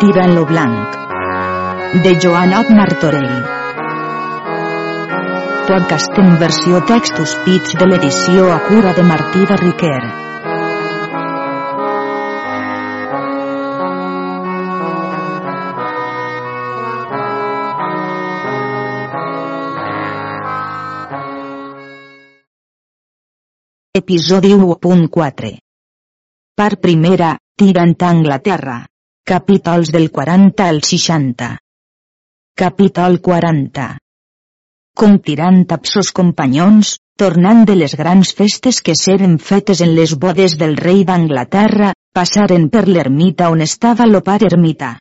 Tirant lo blanc. De Joanot Martorell. Podcast en versió textos pits de l'edició a cura de Martí de Riquer. Episodi 1.4 Part primera, tirant Anglaterra. Capítols del 40 al 60. Capítol 40. Com tirant amb sos companyons, tornant de les grans festes que seren fetes en les bodes del rei d'Anglaterra, passaren per l'ermita on estava lo pare ermita.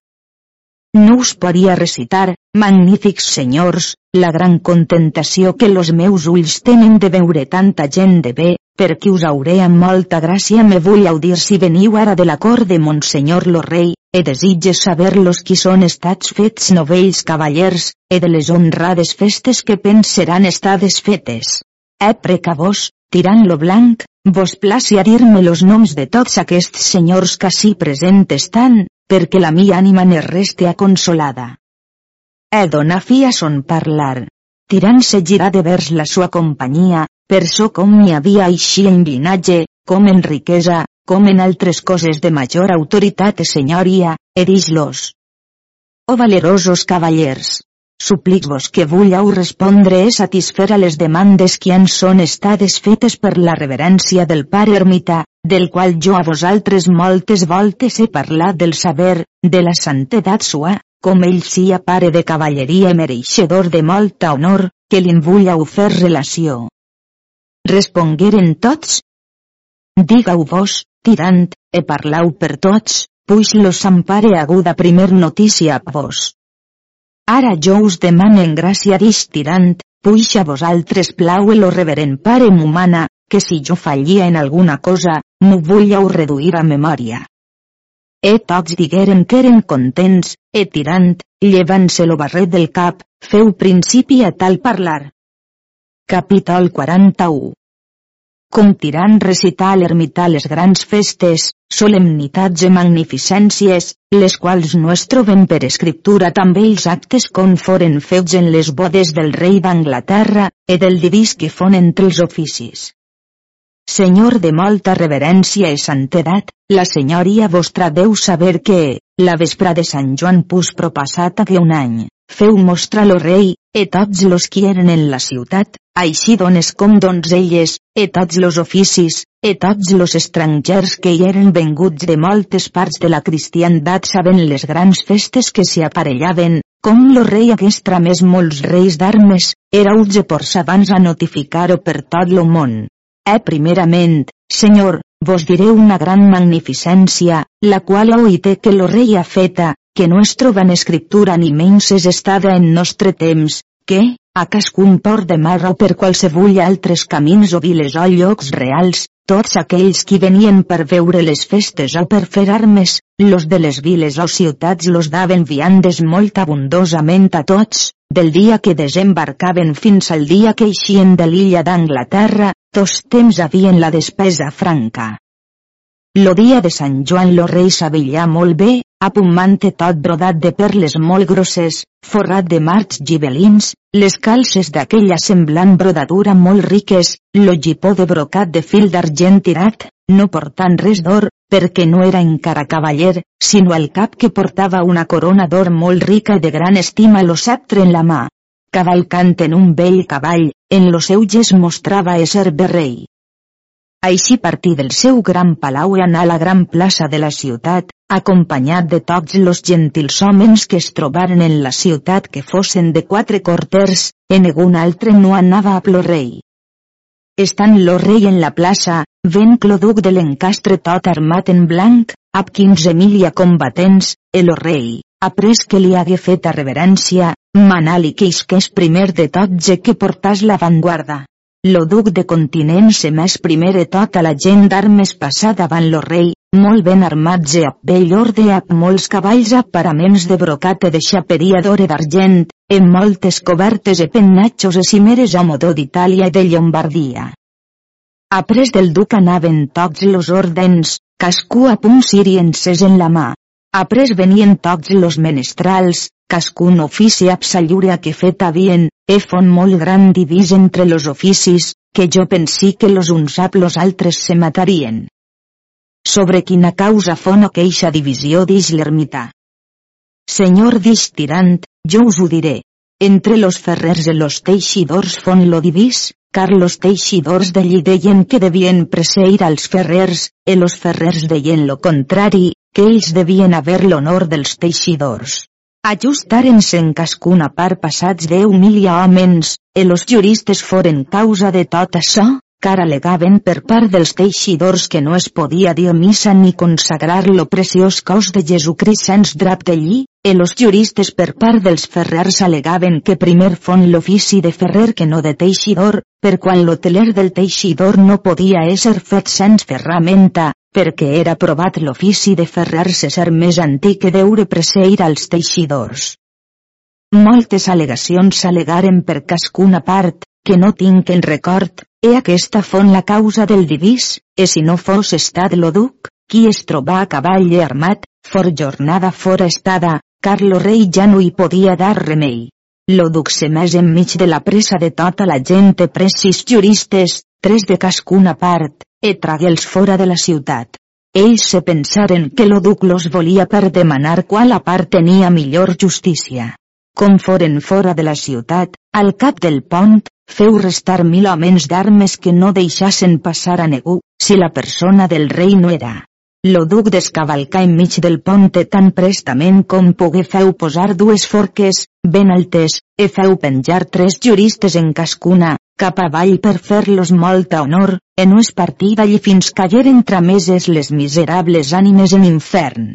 No us podia recitar, magnífics senyors, la gran contentació que los meus ulls tenen de veure tanta gent de bé, perquè us hauré amb molta gràcia me vull audir si veniu ara de la cort de Monsenyor lo rei, e desitge saber los qui són estats fets novells cavallers, e de les honrades festes que penseran estades fetes. E preca vos, tirant lo blanc, vos placi a dir-me los noms de tots aquests senyors que ací present estan, perquè la mi ànima ne reste aconsolada. E dona fi a son parlar. Tirant se girà de vers la sua companyia, per so com n'hi havia així en llinatge, com en riquesa, com en altres coses de major autoritat e senyoria, e dis-los. O valerosos cavallers, suplic-vos que vulleu respondre e satisfer a les demandes que han són estades fetes per la reverència del pare ermita, del qual jo a vosaltres moltes voltes he parlat del saber, de la santedat sua, com ell sia pare de cavalleria i mereixedor de molta honor, que li'n vulleu fer relació. Respongueren tots? Diga-ho vos, tirant, e parlau per tots, puix los ampare aguda primer notícia a vos. Ara jo us demane en gràcia d'ix tirant, puix a vosaltres plau lo reverent pare m'humana, que si jo fallia en alguna cosa, m'ho vulleu reduir a memòria. E tots digueren que eren contents, e tirant, llevant-se lo barret del cap, feu principi a tal parlar. Capítol 41 com tirant recitar a l'ermità les grans festes, solemnitats i magnificències, les quals no es troben per escriptura també els actes com foren fets en les bodes del rei d'Anglaterra, e del divís que fon entre els oficis. Senyor de molta reverència i santedat, la senyoria vostra deu saber que, la vespra de Sant Joan pus propassat que un any, feu mostrar lo rei, e tots los qui eren en la ciutat, així dones com donzelles, e tots los oficis, e tots los estrangers que hi eren venguts de moltes parts de la cristiandat saben les grans festes que s'hi aparellaven, com lo rei hagués tramès molts reis d'armes, era utge por abans a notificar-ho per tot lo món. Eh primerament, senyor, vos diré una gran magnificència, la qual oïte que lo rei ha feta, que no es troba en escriptura ni menys és estada en nostre temps, que, a cascun port de mar o per qualsevull altres camins o viles o llocs reals, tots aquells qui venien per veure les festes o per fer armes, los de les viles o ciutats los daven viandes molt abundosament a tots, del dia que desembarcaven fins al dia que eixien de l'illa d'Anglaterra, tots temps havien la despesa franca. Lo dia de Sant Joan lo rei s'avillà molt bé, apumante tot brodat de perles molt grosses, forrat de marcs gibelins, les calces d'aquella semblant brodadura molt riques, lo gipó de brocat de fil d'argent tirat, no portant res d'or, perquè no era encara cavaller, sinó al cap que portava una corona d'or molt rica i de gran estima lo sceptre en la mà. Cavalcant en un vell cavall, en lo seu gest mostrava ésser bé rei. Així partí del seu gran palau i anà a la gran plaça de la ciutat, acompanyat de tots los gentils homes que es trobaren en la ciutat que fossin de quatre corters, en algun altre no anava a plo rei. Estant lo rei en la plaça, ven Cloduc de l'encastre tot armat en blanc, quinze mil combatents, el rei, après que li hagué fet a reverència, manà-li que isqués primer de tot ja que portàs l'avantguarda. Lo duc de continent se més primer tota la gent d'armes passà davant lo rei, molt ben armats i a bell orde amb molts cavalls a paraments de brocat de xaperia d'or d'argent, en moltes cobertes i pennatxos i cimeres a modó d'Itàlia i de Llombardia. Après del duc anaven tots los ordens, cascú a punt siri encès en la mà. Après venien tots los menestrals, cascun ofici absallure que fet havien, e fon molt gran divís entre los oficis, que jo pensi que los uns ap los altres se matarien. Sobre quina causa fon queixa divisió dix l'ermità. Senyor dix tirant, jo us ho diré. Entre los ferrers i los teixidors fon lo divís, car los teixidors d'allí deien que devien preseir als ferrers, e los ferrers deien lo contrari, que ells devien haver l'honor dels teixidors. Ajustaren-se en cascuna part passats deu mil hòmens, e los juristes foren causa de tot això, car alegaven per part dels teixidors que no es podia dir missa ni consagrar lo preciós cos de Jesucrist sens drap d'allí, e los juristes per part dels ferrers alegaven que primer fon l'ofici de ferrer que no de teixidor, per quan l'hoteler del teixidor no podia ésser fet sens ferramenta, perquè era provat l'ofici de ferrar-se ser més antic que deure preseir als teixidors. Moltes al·legacions s'alegaren per cascuna part, que no tinc en record, e aquesta fon la causa del divís, e si no fos estat lo duc, qui es troba a cavall i armat, for jornada fora estada, car lo rei ja no hi podia dar remei. Lo duc se més enmig de la pressa de tota la gent precis juristes, tres de cascuna part, e trague'ls fora de la ciutat. Ells se pensaren que lo duc los volia per demanar qual a part tenia millor justícia. Com foren fora de la ciutat, al cap del pont, feu restar mil homes d'armes que no deixassen passar a negu, si la persona del rei no era. Lo duc descavalcà enmig del ponte tan prestament com pogué feu posar dues forques, ben altes, e feu penjar tres juristes en cascuna, cap avall per fer-los molta honor, e no es partí d'allí fins cayeren trameses les miserables ànimes en infern.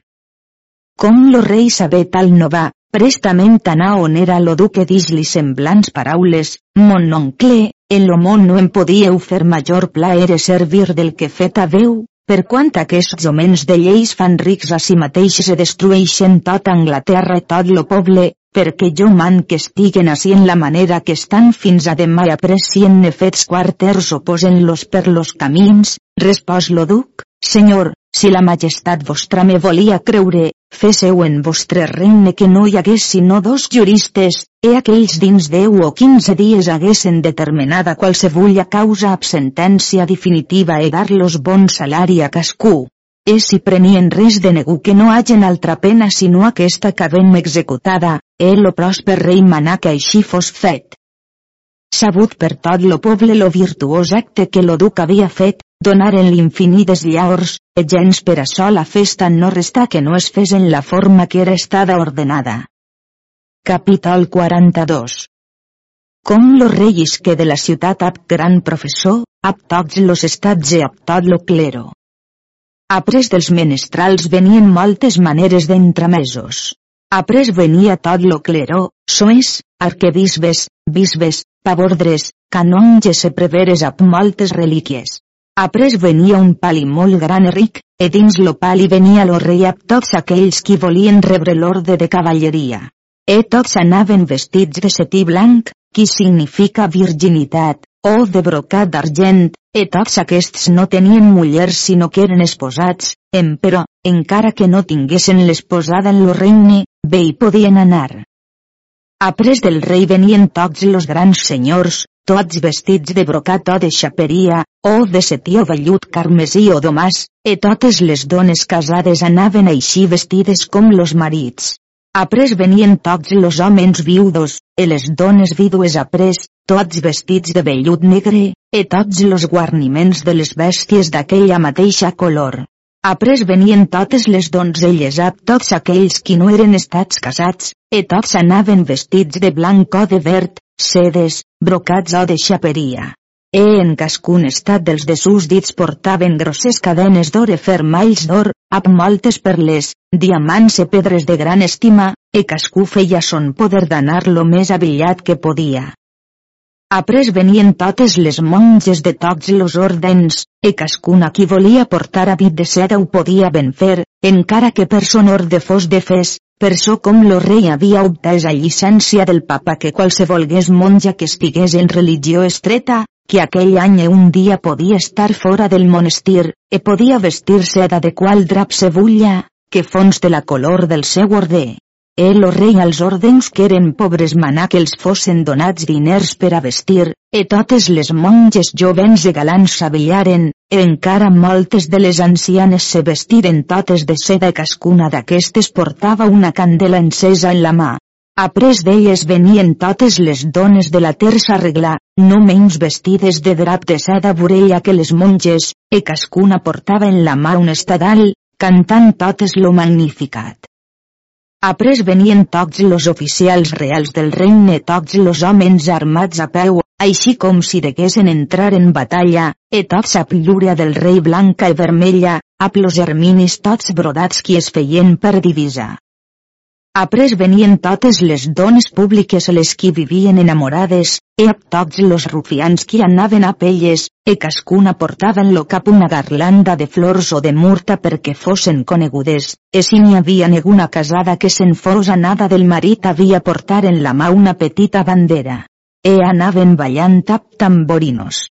Com lo rei sabé tal no va, prestament anà on era lo duque dis-li semblants paraules, mon oncle, en lo món no em podíeu fer major plaer servir del que fet haveu, per quant aquests homens de lleis fan rics a si mateixos e destrueixen tot Anglaterra i tot lo poble, perquè jo man que estiguen així en la manera que estan fins a demà i aprecien fets quarters o posen-los per los camins, respòs lo duc, senyor, si la majestat vostra me volia creure, fésseu en vostre regne que no hi hagués sinó dos juristes, e aquells dins deu o quinze dies haguessin determinada qualsevulla causa ab sentència definitiva e dar-los bon salari a cascú, e si prenien res de negu que no hagen altra pena sinó aquesta que ben executada, e lo pròsper rei manà que així fos fet. Sabut per tot lo poble lo virtuós acte que lo duc havia fet, donaren l'infinides llaors, e gens per això la festa no resta que no es fes en la forma que era estada ordenada. Capítol 42 Com los reis que de la ciutat ap gran professor, ap tots los estats e ap tot lo clero. Après dels menestrals venien moltes maneres d'entremesos. Après venia tot lo cleró, soes, arquebisbes, bisbes, pavordres, canonges e preveres amb moltes relíquies. Après venia un pali molt gran i ric, e dins lo pali venia lo rei amb tots aquells qui volien rebre l'orde de cavalleria. E tots anaven vestits de setí blanc, qui significa virginitat, o de brocat d'argent, e tots aquests no tenien mullers sinó que eren esposats, però, encara que no tinguessin l'esposada en lo regne, bé hi podien anar. Après del rei venien tots los grans senyors, tots vestits de brocat o de xaperia, o de setí o vellut carmesí o domàs, e totes les dones casades anaven així vestides com los marits. Après venien tots los homes viudos, e les dones vídues après, tots vestits de vellut negre, e tots los guarniments de les bèsties d'aquella mateixa color. Après venien totes les donzelles a tots aquells qui no eren estats casats, e tots anaven vestits de blanc o de verd, sedes, brocats o de xaperia. E en cascun estat dels de sus dits portaven grosses cadenes d'or e fermalls d'or, amb moltes perles, diamants e pedres de gran estima, e cascú feia son poder d'anar-lo més avillat que podia. Après venien totes les monges de tots los ordens, e cascuna qui volia portar habit de seda ho podia ben fer, encara que per son orde fos de fes, per so com lo rei havia obtès a llicència del papa que qualsevolgués monja que estigués en religió estreta, que aquell any un dia podia estar fora del monestir, e podia vestir seda de qual drap se vulla, que fons de la color del seu order. El o rei als ordens que eren pobres manà que els fossin donats diners per a vestir, e totes les monges jovens e galants s'avellaren, e encara moltes de les ancianes se vestiren totes de seda i cascuna d'aquestes portava una candela encesa en la mà. Après d'elles venien totes les dones de la terça regla, no menys vestides de drap de seda vorella que les monges, e cascuna portava en la mà un estadal, cantant totes lo magnificat. Après venien tots los oficials reals del regne tots los homes armats a peu, així com si deguessin entrar en batalla, e tots a pillúria del rei blanca i vermella, a los herminis tots brodats qui es feien per divisa. Après venien totes les dones públiques a les qui vivien enamorades, e a tots los rufians qui anaven a pelles, e cascuna portava en lo cap una garlanda de flors o de murta perquè fossin conegudes, e si n'hi havia ninguna casada que se'n fos anada del marit havia portar en la mà una petita bandera. E anaven ballant tap tamborinos.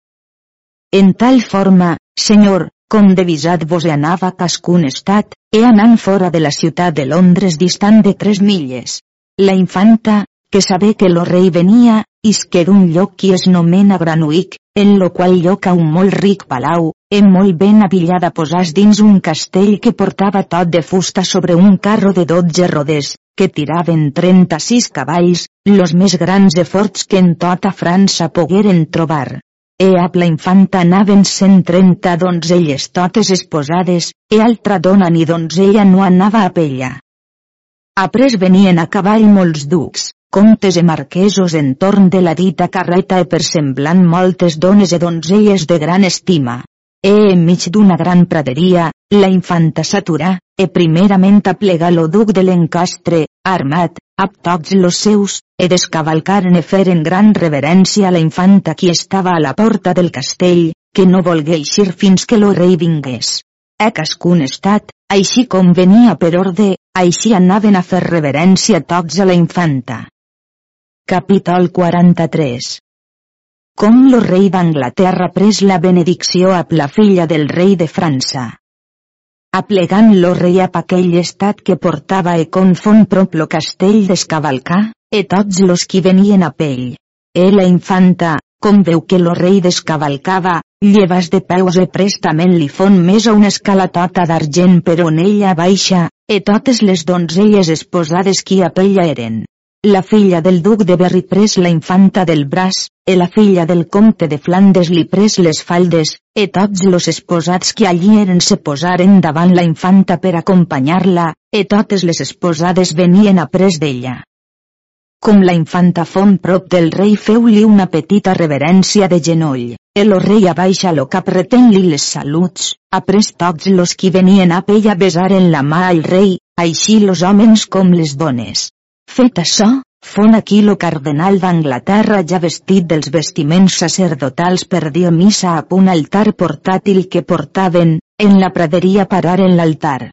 En tal forma, senyor, com devisat vos anava cascun estat, e anant fora de la ciutat de Londres distant de tres milles. La infanta, que sabé que lo rei venia, isqué d'un lloc qui es nomena Granuic, en lo qual lloc a un molt ric palau, en molt ben avillada posàs dins un castell que portava tot de fusta sobre un carro de dotze rodes, que tiraven 36 cavalls, los més grans e forts que en tota França pogueren trobar. E a la infanta anaven 130 donzelles totes esposades, e altra dona ni donzella no anava a pella. Après venien a cavall molts ducs, comtes e marquesos entorn de la dita carreta e per semblant moltes dones e donzelles de gran estima. E enmig d'una gran praderia, la infanta s'aturà, e primerament aplega lo duc de l'encastre, armat, ab tots los seus, e descavalcaren e feren gran reverència a la infanta qui estava a la porta del castell, que no volgué eixir fins que lo rei vingués. E cascun estat, així com venia per orde, així anaven a fer reverència tots a la infanta. Capítol 43 Com lo rei d'Anglaterra pres la benedicció a la filla del rei de França aplegant lo rei ap aquell estat que portava e confon prop lo castell d'escavalcar, e tots los qui venien a pell. E la infanta, com veu que lo rei descavalcava, llevas de peus e prestament li fon més a una escalatota d'argent per on ella baixa, e totes les donzelles esposades qui a pella eren. La filla del duc de Berry pres la infanta del braç, e la filla del comte de Flandes li pres les faldes, e tots los esposats que allí eren se posaren davant la infanta per acompanyar-la, e totes les esposades venien a pres d'ella. Com la infanta fon prop del rei feu-li una petita reverència de genoll, el rei abaixa lo cap retén-li les saluts, après tots los qui venien a pella besaren la mà al rei, així los homes com les dones. Fet això, fon aquí lo cardenal d'Anglaterra ja vestit dels vestiments sacerdotals per dir missa a un altar portàtil que portaven, en la praderia parar en l'altar.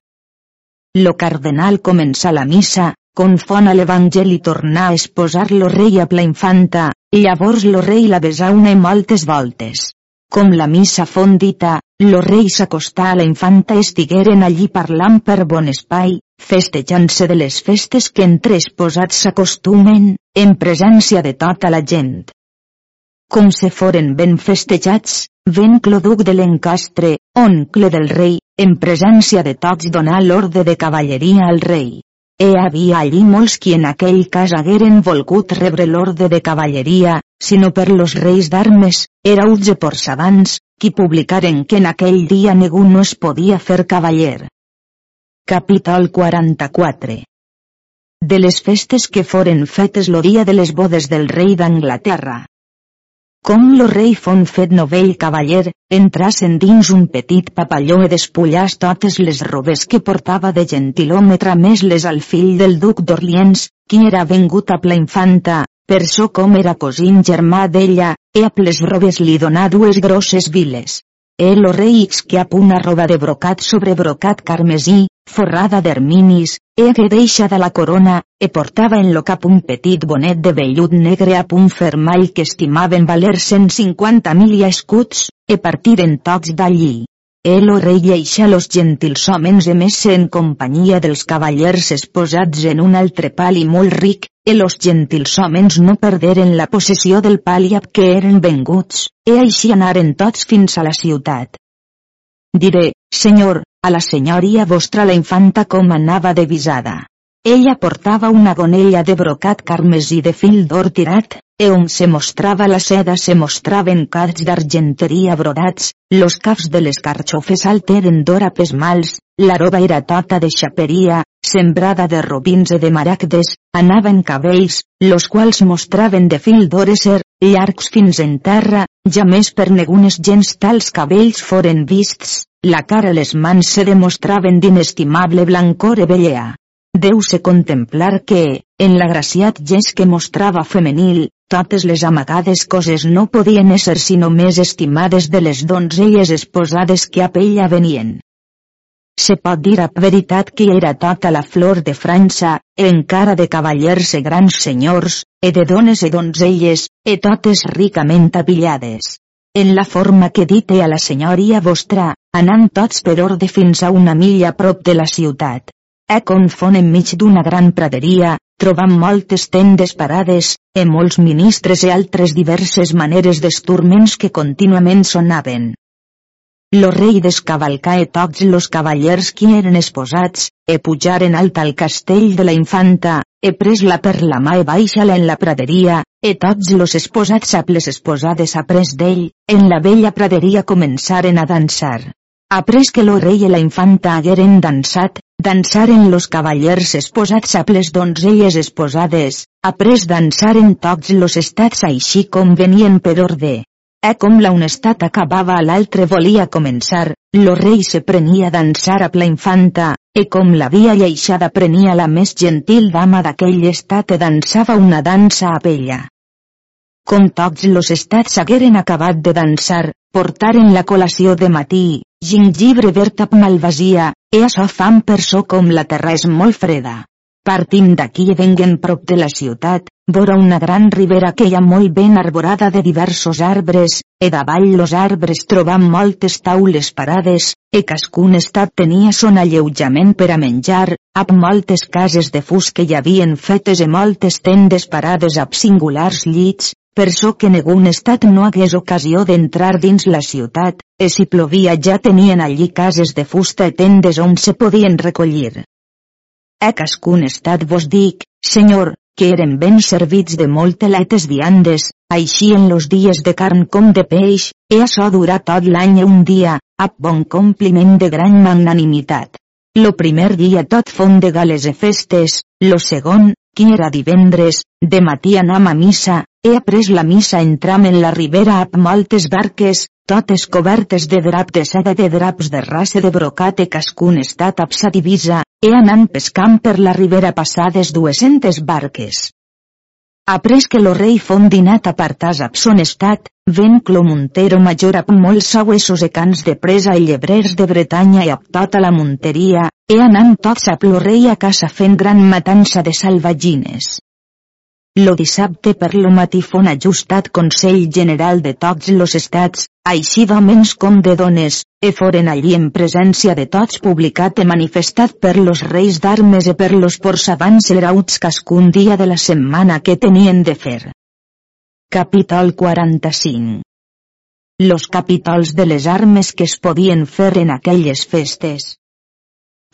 Lo cardenal comença la missa, confon a l'Evangeli tornar a esposar-lo rei a la infanta, llavors lo rei la besà una i moltes voltes. Com la missa fondita, lo rei s'acostà a la infanta estigueren allí parlant per bon espai, festejant-se de les festes que entre esposats s'acostumen, en presència de tota la gent. Com se foren ben festejats, ven Cloduc de l'Encastre, oncle del rei, en presència de tots donà l'ordre de cavalleria al rei. E havia allí molts qui en aquell cas hagueren volgut rebre l'ordre de cavalleria, sinó per los reis d'armes, era utge por sabans, qui publicaren que en aquell dia ningú no es podia fer cavaller. Capítol 44 De les festes que foren fetes lo dia de les bodes del rei d'Anglaterra. Com lo rei fon fet novell cavaller, entrasen dins un petit papalló e despullàs totes les robes que portava de gentilòmetre més les al fill del duc d'Orliens, qui era vengut a la infanta, per so com era cosín germà d'ella, e a les robes li donà dues grosses viles. El o rei que ap una roba de brocat sobre brocat carmesí, forrada d'herminis, e que deixa de la corona, e portava en lo cap un petit bonet de vellut negre a un fermall que estimaven valer 150 mil escuts, e partiren tots d'allí. el o rei eixa los gentils homes emesse en companyia dels cavallers esposats en un altre pali molt ric, e los gentils homes no perderen la possessió del pali ab que eren venguts, e així anaren tots fins a la ciutat. Diré, senyor, a la senyoria vostra la infanta com anava de visada. Ella portava una gonella de brocat carmesí de fil d'or tirat, e on se mostrava la seda se mostraven cads d'argenteria brodats, los caps de les carxofes alteren d'or a pesmals, la roba era tota de xaperia, sembrada de robins i de maragdes, anaven cabells, los quals mostraven de fil d'or ser, llargs fins en terra, ja més per negunes gens tals cabells foren vists, la cara les mans se demostraven d'inestimable blancor e bellea. Deu-se contemplar que, en l'agraciat gest que mostrava femenil, totes les amagades coses no podien ésser sinó més estimades de les donzelles esposades que a ella venien. Se pot dir a veritat que era tota la flor de França, encara de cavallers e grans senyors, e de dones e donzelles, e totes ricament apillades. En la forma que dite a la senyoria vostra, anant tots per orde fins a una milla prop de la ciutat. E confon enmig d'una gran praderia, trobam moltes tendes parades, e molts ministres e altres diverses maneres d'esturments que contínuament sonaven. Lo rei descavalcà e tots los cavallers qui eren esposats, e pujaren alt al castell de la infanta, e pres-la per la mà e baixa-la en la praderia, e tots los esposats ap les esposades apres d'ell, en la vella praderia començaren a dansar. Après que lo rei i la infanta hagueren dansat, dansaren los cavallers esposats a les donzelles esposades, après dansaren tots los estats així com venien per orde. E com la un estat acabava a l'altre volia començar, lo rei se prenia a dansar a la infanta, e com la via lleixada prenia la més gentil dama d'aquell estat e dansava una dansa a ella. Com tots los estats hagueren acabat de dansar, portaren la col·lació de matí, gingibre verd amb malvasia, e açò fan per so com la terra és molt freda. Partim d'aquí i venguen prop de la ciutat, vora una gran ribera que hi ha molt ben arborada de diversos arbres, e davall los arbres trobam moltes taules parades, e cascun estat tenia son alleujament per a menjar, amb moltes cases de fus que hi havien fetes e moltes tendes parades amb singulars llits, per so que negun estat no hagués ocasió d'entrar dins la ciutat, e si plovia ja tenien allí cases de fusta i tendes on se podien recollir. A cascun estat vos dic, senyor, que eren ben servits de molteletes viandes, així en los dies de carn com de peix, e açò durà tot l'any un dia, a bon compliment de gran magnanimitat. Lo primer dia tot fon de gales e festes, lo segon, qui era divendres, de matí anam a missa, he après la missa entram en la ribera amb moltes barques, totes cobertes de drap de seda de draps de raça de brocat e cascun estat amb sa divisa, he anant pescant per la ribera passades 200 barques. Après que lo rei fon dinat apartàs ab son estat, ven Clo Montero major amb molts sauessos e cans de presa i llebrers de Bretanya i ab tota la monteria, he anant tots ab lo rei a casa fent gran matança de salvagines. Lo dissabte per lo matí fon ajustat Consell General de tots los estats, així d'homens com de dones, e foren allí en presència de tots publicat e manifestat per los reis d'armes e per los porçavants herauts cascun dia de la setmana que tenien de fer. Capítol 45 Los capítols de les armes que es podien fer en aquelles festes.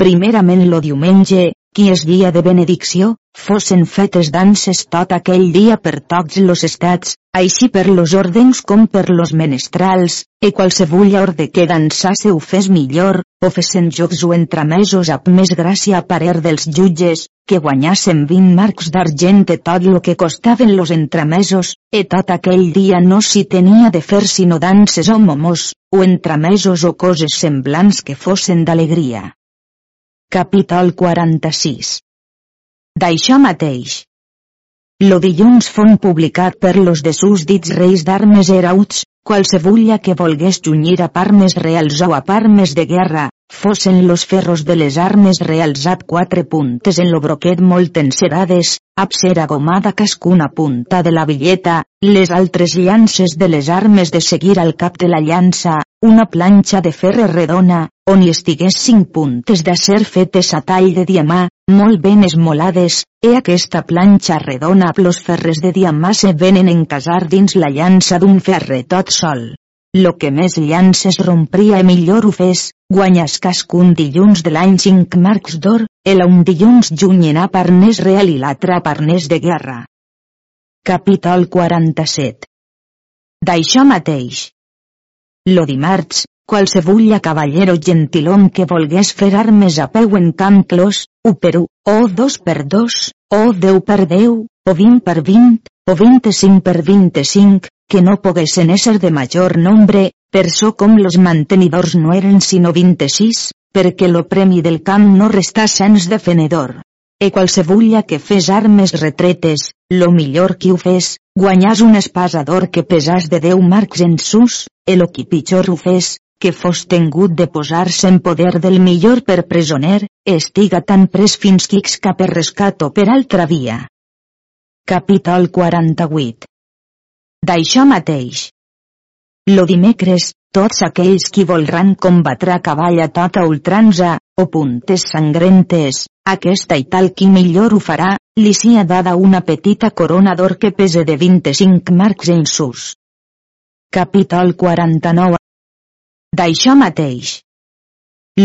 Primerament lo diumenge, qui és dia de benedicció, fossin fetes danses tot aquell dia per tots los estats, així per los ordens com per los menestrals, e qualsevulla orde que dansasse ho fes millor, o fessen jocs o entramesos amb més gràcia a parer dels jutges, que guanyassen 20 marcs d'argent tot lo que costaven los entramesos, e tot aquell dia no s'hi tenia de fer sinó danses o momos, o entramesos o coses semblants que fossin d'alegria. Capítol 46 D'això mateix. Lo dilluns fon publicat per los de sus dits reis d'armes herauts, qualsevulla que volgués junyir a parmes reals o a parmes de guerra, fossen los ferros de les armes reals ab quatre puntes en lo broquet molt encerades, ab cera gomada cascuna punta de la billeta, les altres llances de les armes de seguir al cap de la llança, una planxa de ferre redona, on hi estigués cinc puntes d'acer fetes a tall de diamà, molt ben esmolades, e aquesta planxa redona amb los ferres de diamà se venen encasar dins la llança d'un ferre tot sol. Lo que més llances rompria e millor ho fes, guanyes cascun dilluns de l'any 5 marcs d'or, el un dilluns juny en parnès real i l'altre parnès de guerra. Capítol 47 D'això mateix. Lo dimarts, qualsevulla cavallero gentilom que volgués fer armes a peu en camp clos, u per u, o dos per dos, o deu per deu, o vint per vint, o vint-cinc per vint-cinc, que no poguessin ésser de major nombre, per so com los mantenidors no eren sino 26, perquè lo premi del camp no restà sens defenedor. E qualsevulla que fes armes retretes, lo millor qui ho fes, guanyàs un espasador que pesàs de 10 marcs en sus, e lo qui pitjor ho fes, que fos tengut de posar-se en poder del millor per presoner, estiga tan pres fins que cap per rescat o per altra via. Capítol 48 D'això mateix. Lo dimecres, tots aquells qui volran combatre a cavall a tota ultranza, o puntes sangrentes, aquesta i tal qui millor ho farà, li sia dada una petita corona d'or que pese de 25 marcs en sus. Capítol 49 D'això mateix.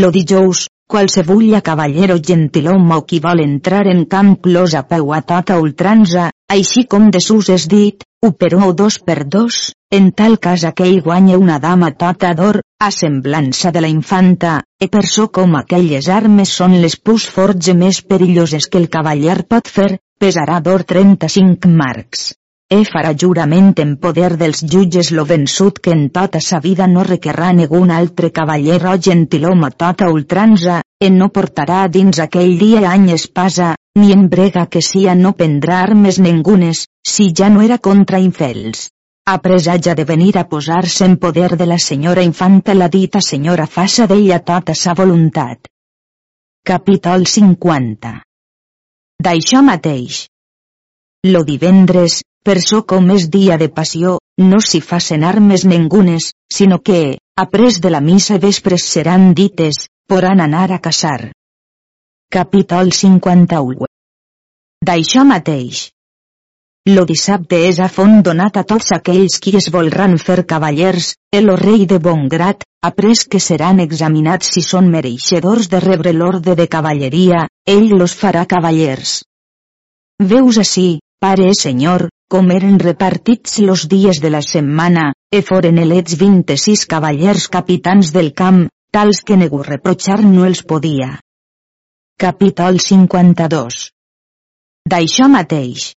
Lo dijous, qualsevulla cavallero gentilhome o qui vol entrar en camp clos a peu a tota ultranza, així com de sus és dit, u per o dos per dos, en tal cas aquell guanya una dama tota d'or, a semblança de la infanta, e per so com aquelles armes són les pus forts i més perilloses que el cavaller pot fer, pesarà d'or 35 marcs. E farà jurament en poder dels jutges lo vençut que en tota sa vida no requerrà negun altre cavaller o gentilhome tota ultranza, en no portarà dins aquell dia any espasa, ni en brega que sia no prendrà armes ningunes, si ja no era contra infels. Ha presatge de venir a posar-se en poder de la senyora infanta la dita senyora faça d'ella tota sa voluntat. Capítol 50 D'això mateix. Lo divendres, per so com és dia de passió, no s'hi facen armes ningunes, sinó que, après de la missa vespres seran dites, poran anar a caçar. Capítol 51 D'això mateix. Lo dissabte és a font donat a tots aquells qui es volran fer cavallers, el rei de bon grat, après que seran examinats si són mereixedors de rebre l'orde de cavalleria, ell los farà cavallers. Veus així, pare senyor, com eren repartits los dies de la setmana, e foren elets 26 cavallers capitans del camp, tals que negu reprochar no els podia. Capítol 52 D'això mateix.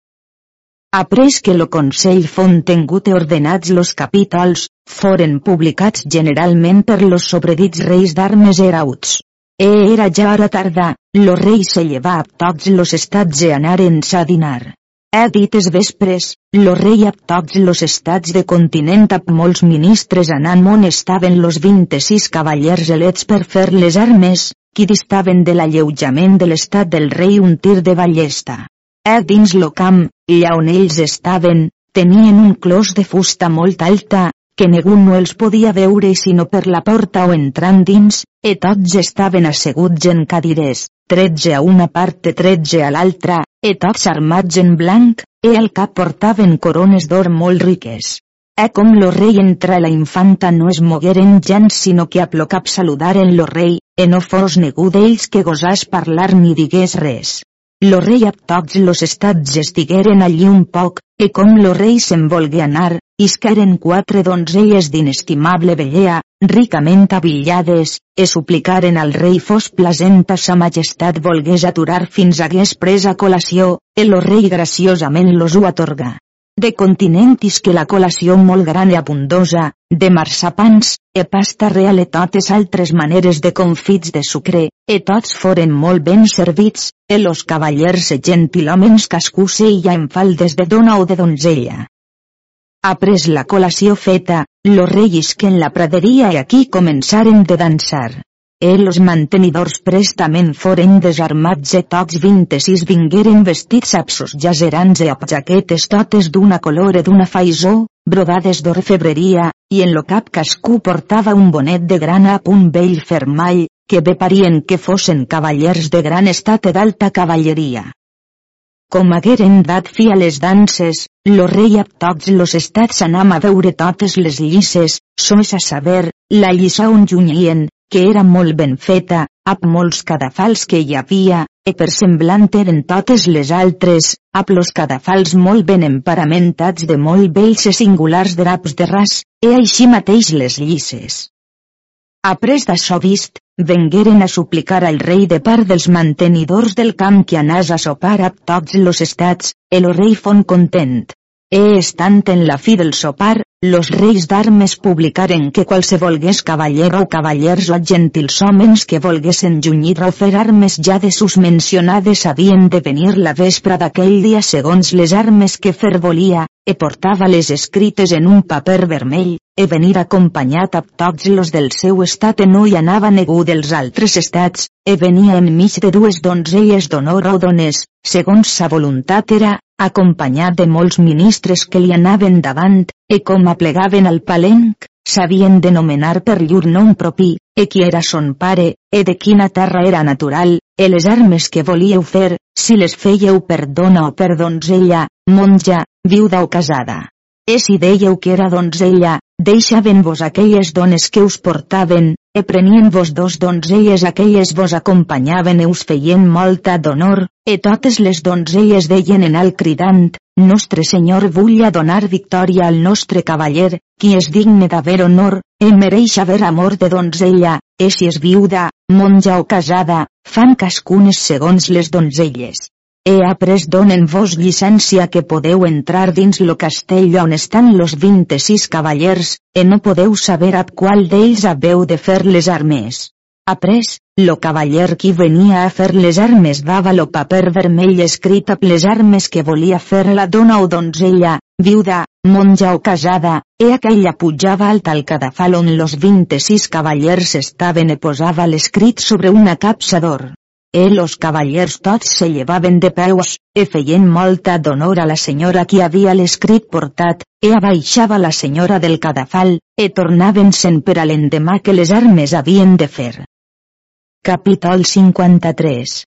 Après que lo Consell fon tengut e ordenats los capítols, foren publicats generalment per los sobredits reis d'armes erauts. E era ja hora tarda, lo rei se llevà a tots los estats e anaren a dinar. He dites vespres, lo rei a tots los estats de continent amb molts ministres anant on estaven los 26 cavallers elets per fer les armes, qui distaven de l'alleujament de l'estat del rei un tir de ballesta. E dins lo camp, allà on ells estaven, tenien un clos de fusta molt alta, que ningú no els podia veure sinó per la porta o entrant dins, e tots estaven asseguts en cadires, tretze a una part i tretze a l'altra, e tots armats en blanc, e al cap portaven corones d'or molt riques. E com lo rei entra la infanta no es mogueren gens sinó que a plocap saludaren lo rei, e no fos negu d'ells que gosàs parlar ni digués res. Lo rei a tots los estats estigueren allí un poc, e com lo rei se'n volgué anar, isqueren quatre donzelles d'inestimable bellea, ricament avillades, e suplicaren al rei fos plasenta sa majestat volgués aturar fins hagués pres a col·lació, e lo rei graciosament los ho atorga de continentis que la col·lació molt gran i abundosa, de marsapans, e pasta real e totes altres maneres de confits de sucre, e tots foren molt ben servits, e los cavallers e gentilhomens cascú seia en faldes de dona o de donzella. Après la col·lació feta, que en la praderia i aquí començaren de dansar. E los mantenidors prestament foren desarmats e tots 26 vingueren vestits absos jaserans e amb jaquetes totes d'una color e d'una faisó, brodades d'orfebreria, i en lo cap cascú portava un bonet de grana a punt vell fermall, que bé parien que fossin cavallers de gran estat i d'alta cavalleria. Com hagueren dat fi a les danses, lo rei a tots los estats anam a veure totes les llisses, sols a saber, la llissa on junyien, que era molt ben feta, amb molts cadafals que hi havia, e per semblant eren totes les altres, amb los cadafals molt ben emparamentats de molt vells i singulars draps de ras, e així mateix les llisses. Après d'això vist, vengueren a suplicar al rei de part dels mantenidors del camp que anàs a sopar a tots los estats, el rei fon content. E estant en la fi del sopar, los reis d'armes publicaren que qualsevolgués cavaller o cavallers o gentils homes que volguessin junyir o fer armes ja de sus mencionades havien de venir la vespra d'aquell dia segons les armes que fer volia, e portava-les escrites en un paper vermell, e venir acompanyat a tots los del seu estat e no hi anava negu dels altres estats, e venia enmig de dues donzelles d'honor o dones, segons sa voluntat era, acompanyat de molts ministres que li anaven davant, e com aplegaven al palenc, sabien denomenar per llur nom propi, e qui era son pare, e de quina terra era natural, e les armes que volíeu fer, si les fèieu per dona o per donzella, monja, viuda o casada. E si dèieu que era donzella, deixaven-vos aquelles dones que us portaven, e prenien-vos dos donzelles aquelles vos acompanyaven e us feien molta d'honor, e totes les donzelles deien en alt cridant, Nostre Senyor vull a donar victòria al nostre cavaller, qui és digne d'haver honor, e mereix haver amor de donzella, e si és viuda, monja o casada, fan cascunes segons les donzelles. He après donen-vos llicència que podeu entrar dins lo castell on estan los 26 cavallers, e no podeu saber a qual d'ells haveu de fer les armes. Après, lo cavaller qui venia a fer les armes dava lo paper vermell escrit amb les armes que volia fer la dona o donzella, viuda, monja o casada, e aquella pujava al cadafal on los 26 cavallers estaven e posava l'escrit sobre una capsa d'or. E los cavallers tots se llevaven de peus, e feien molta d'honor a la senyora qui havia l'escrit portat, e abaixava la senyora del cadafal, e tornaven-se'n per a l'endemà que les armes havien de fer. Capítol 53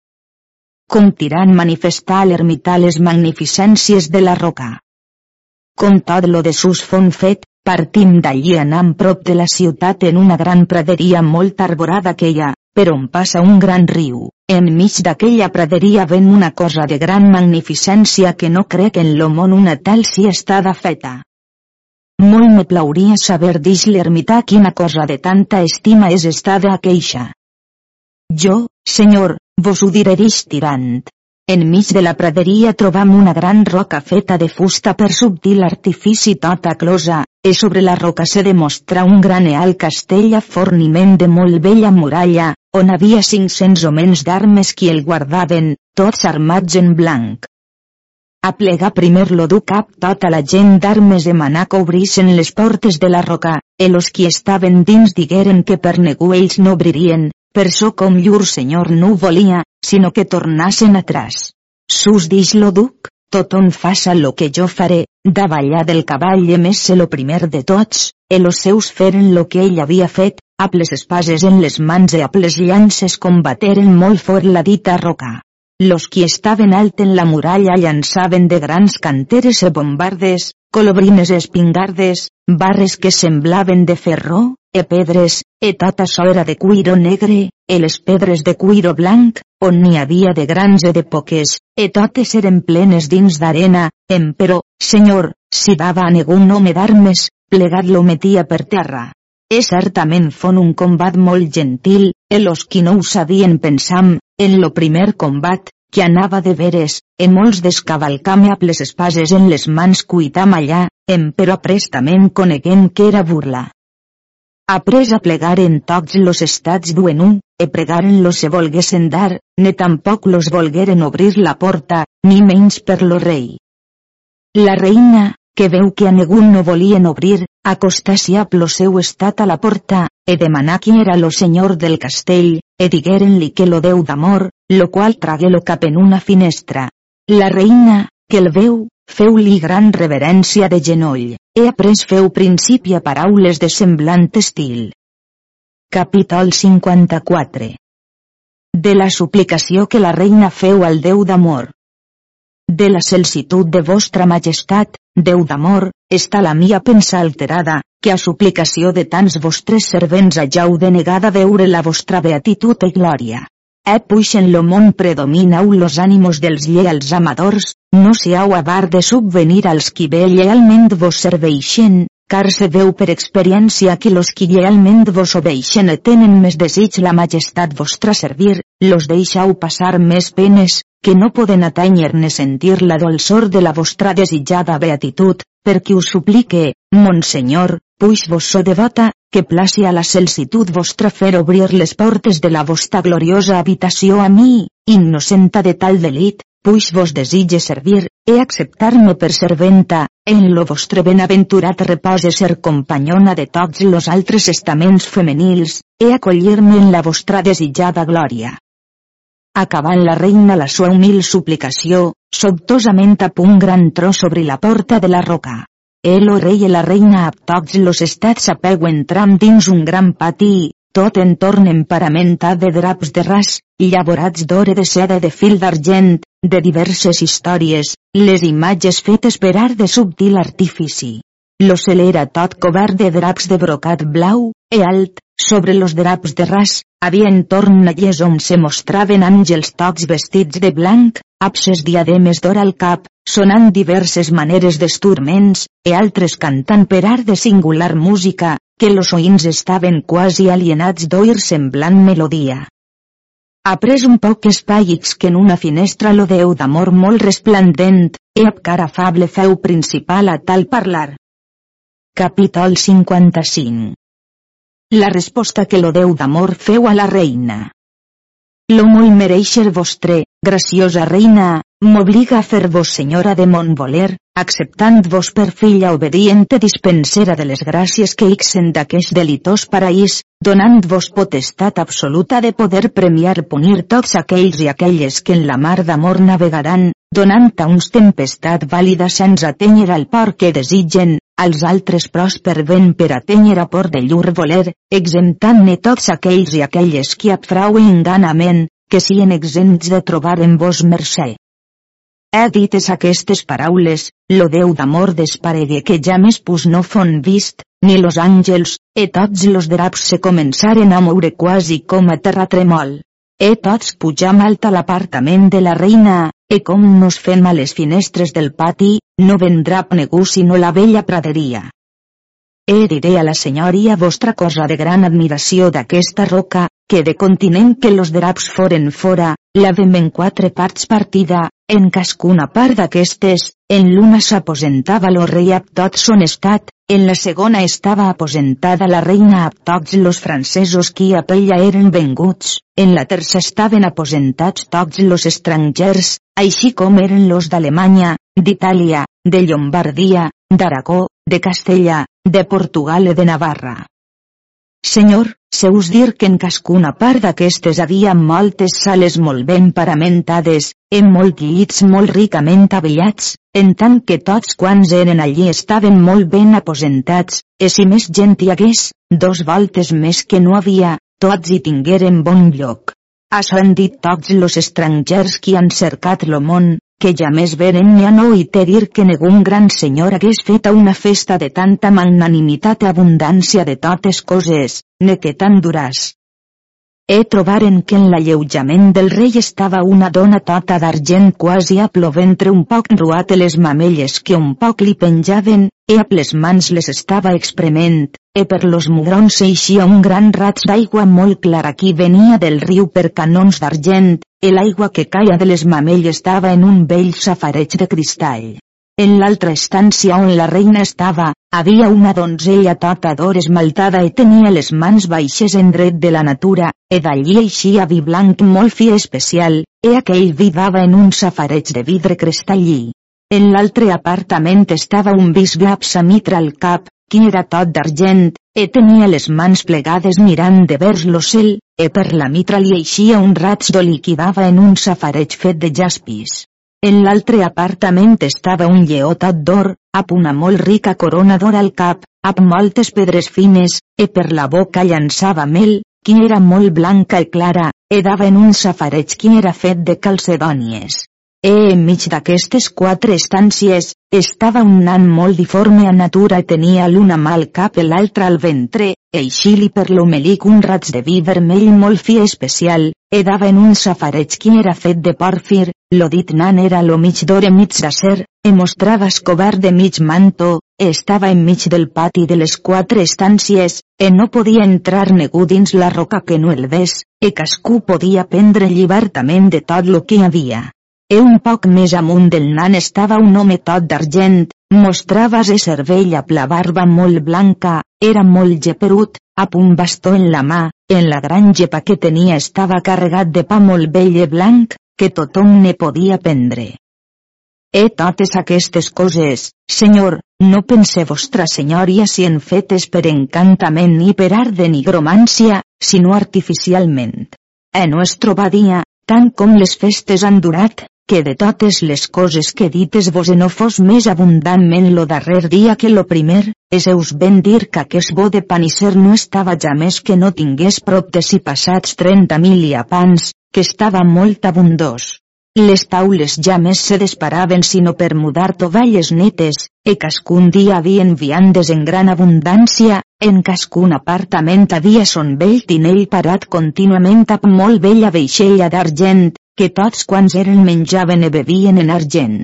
Com tirant manifestar a l'ermità les magnificències de la roca. Com tot lo de sus fon fet, partim d'allí anam prop de la ciutat en una gran praderia molt arborada que hi ha, per on passa un gran riu. Enmig d'aquella praderia ven una cosa de gran magnificència que no crec en lo món una tal si estada feta. Molt me plauria saber dix l'ermità quina cosa de tanta estima és estada a queixa. Jo, senyor, vos ho diré tirant. Enmig de la praderia trobam una gran roca feta de fusta per subtil artifici tota closa, e sobre la roca se demostra un gran e alt castell a forniment de molt bella muralla, on havia 500 homens d'armes qui el guardaven, tots armats en blanc. A plegar primer lo du cap tota la gent d'armes manar que obrissen les portes de la roca, e los qui estaven dins digueren que per negu ells no obririen, per so com llur senyor no volia, sinó que tornassen atrás. Sus dix lo duc, tothom faça lo que jo faré, davallar del cavall i més se lo primer de tots, e los seus feren lo que ell havia fet, amb les espases en les mans i amb les llances combateren molt fort la dita roca. Los qui estaven alt en la muralla llançaven de grans canteres e bombardes, colobrines espingardes, barres que semblaven de ferro, e pedres, e tot açò era de cuiro negre, e les pedres de cuiro blanc, on n'hi havia de grans e de poques, e totes eren plenes dins d'arena, però, senyor, si dava a negun home d'armes, plegat lo metia per terra. E certament fon un combat molt gentil, e los qui no ho sabien pensam, en lo primer combat, que anava de veres, e molts descavalcame amb les espases en les mans cuitam allà, però prestament coneguem que era burla. Après a plegar en tots los estats duen un, e pregaren los se volguesen dar, ne tampoc los volgueren obrir la porta, ni menys per lo rei. La reina, que veu que a negun no volien obrir, acostasi a lo seu estat a la porta, e demanà qui era lo senyor del castell, e digueren-li que lo deu d'amor, lo qual tragué lo cap en una finestra. La reina, que el veu, feu-li gran reverència de genoll, he après feu principi a paraules de semblant estil. Capítol 54 De la suplicació que la reina feu al Déu d'amor. De la celsitud de vostra majestat, Déu d'amor, està la mia pensa alterada, que a suplicació de tants vostres servents hajau denegada veure la vostra beatitud i glòria. E puix en lo món predominau los ànimos dels lleals amadors, no siau avar de subvenir als qui bé llealment vos serveixen, car se veu per experiència que los qui llealment vos obeixen tenen més desig la majestat vostra servir, los deixau passar més penes, que no poden atanyar-ne sentir la dolçor de la vostra desitjada beatitud, perquè us suplique, Monsenyor, puix vos so devota, que placi a la celsitud vostra fer obrir les portes de la vostra gloriosa habitació a mi, innocenta de tal delit, puix vos desitge servir, e acceptar-me per serventa, en lo vostre benaventurat repose ser companyona de tots los altres estaments femenils, e acollir-me en la vostra desitjada glòria. Acabant la reina la sua humil suplicació, sobtosament a punt gran tro sobre la porta de la roca. El o rei i la reina a tots los estats apeu entram dins un gran pati, tot entorn emparamentat de draps de ras, llavorats d'ore de seda de fil d'argent, de diverses històries, les imatges fetes per art de subtil artifici. L'ocel era tot cobert de draps de brocat blau, e alt, sobre los draps de ras, havia entorn allès on se mostraven àngels tocs vestits de blanc, abses diademes d'or al cap, sonant diverses maneres d'esturments, e altres cantant per art de singular música, que los oïns estaven quasi alienats d'oir semblant melodia. Après un poc espaics que en una finestra lo deu d'amor molt resplendent, e ab cara afable feu principal a tal parlar. Capítol 55 La resposta que lo deu d'amor feu a la reina. Lo molt mereixer vostre, graciosa reina, m'obliga a fer-vos senyora de mon voler, acceptant-vos per filla obediente dispensera de les gràcies que ixen d'aquest delitós paraís, donant-vos potestat absoluta de poder premiar punir tots aquells i aquelles que en la mar d'amor navegaran, donant a uns tempestat vàlida sense atènyer al port que desitgen, als altres pròsper vent per atènyer a port de llur voler, exemptant-ne tots aquells i aquelles qui abfrauen enganament, que sien exempts de trobar en vos mercè. He dites aquestes paraules, lo Déu d'amor desparegue que ja més pus no fon vist, ni los àngels, e tots los draps se començaren a moure quasi com a terratremol. E tots pujam alt a l'apartament de la reina, e com nos fem a les finestres del pati, no vendrà negu sinó la vella praderia. E diré a la senyoria vostra cosa de gran admiració d'aquesta roca, que de continent que los draps foren fora, la vem en quatre parts partida, en cascuna part d'aquestes, en l'una s'aposentava lo rei ab tot son estat, en la segona estava aposentada la reina ab tots los francesos qui a ella eren venguts, en la terça estaven aposentats tots los estrangers, així com eren los d'Alemanya, d'Itàlia, de Llombardia, d'Aragó, de Castella, de Portugal i de Navarra. Senyor, seus dir que en cascuna part d'aquestes havia moltes sales molt ben paramentades, en molt llits molt ricament avellats, en tant que tots quants eren allí estaven molt ben aposentats, e si més gent hi hagués, dos voltes més que no havia, tots hi tingueren bon lloc. Això han dit tots los estrangers qui han cercat lo món, que ja més veren ni a no i te dir que negun gran senyor hagués fet una festa de tanta magnanimitat i abundància de totes coses, ne que tan duràs. He trobaren que en l'alleujament del rei estava una dona tota d'argent quasi a ploventre un poc ruat les mamelles que un poc li penjaven, e a les mans les estava exprement, e per los mugrons eixia un gran raig d'aigua molt clara qui venia del riu per canons d'argent, e l'aigua que caia de les mamelles estava en un vell safareig de cristall. En l'altra estància on la reina estava, havia una donzella tota d'or esmaltada i tenia les mans baixes en dret de la natura, e d'allí eixia vi blanc molt fi especial, e aquell vi dava en un safareig de vidre cristallí. En l'altre apartament estava un bisbe absamitra al cap, qui era tot d'argent, e tenia les mans plegades mirant de vers l'ocel, e per la mitra li eixia un raig d'oli que dava en un safareig fet de jaspis. En l'altre apartament estava un lleó tot d'or, amb una molt rica corona d'or al cap, amb moltes pedres fines, e per la boca llançava mel, qui era molt blanca i clara, e dava en un safareig qui era fet de calcedònies. E enmig d'aquestes quatre estàncies, estava un nan molt diforme a natura i tenia l'una mà al cap i l'altra al ventre, eixir-li per l'homelic un raig de vi vermell molt fi especial, e dava en un safareig qui era fet de pòrfir, lo dit nan era lo mig d'or i mig d'acer, e mostrava escobert de mig manto, estava enmig del pati de les quatre estàncies, e no podia entrar negu dins la roca que no el ves, e cascú podia prendre llibertament de tot lo que havia. E un poc més amunt del nan estava un home tot d'argent, mostrava-se cervell amb la barba molt blanca, era molt geperut, amb un bastó en la mà, en la gran gepa que tenia estava carregat de pa molt vell i blanc, que tothom ne podia prendre. E totes aquestes coses, senyor, no pense vostra senyoria si en fetes per encantament ni per art de nigromància, sinó artificialment. En nuestro badia, tant com les festes han durat, que de totes les coses que dites vos no fos més abundantment lo darrer dia que lo primer, es eus ben dir que aquest bo de panisser no estava ja més que no tingués prop de si passats 30 mil i a pans, que estava molt abundós. Les taules ja més se desparaven sinó per mudar tovalles netes, e cascun dia havien viandes en gran abundància, en cascun apartament havia son vell tinell parat contínuament amb molt bella veixella d'argent, que tots quants eren menjaven e bevien en argent.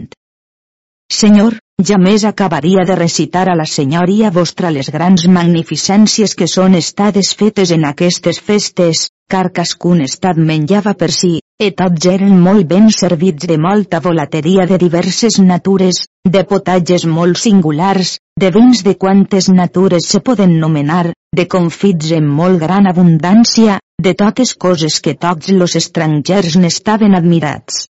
Senyor, ja més acabaria de recitar a la senyoria vostra les grans magnificències que són estades fetes en aquestes festes, car cascun estat menjava per si, e tots eren molt ben servits de molta volateria de diverses natures, de potatges molt singulars, de vins de quantes natures se poden nomenar, de confits en molt gran abundància, de totes coses que tots los estrangers n'estaven admirats.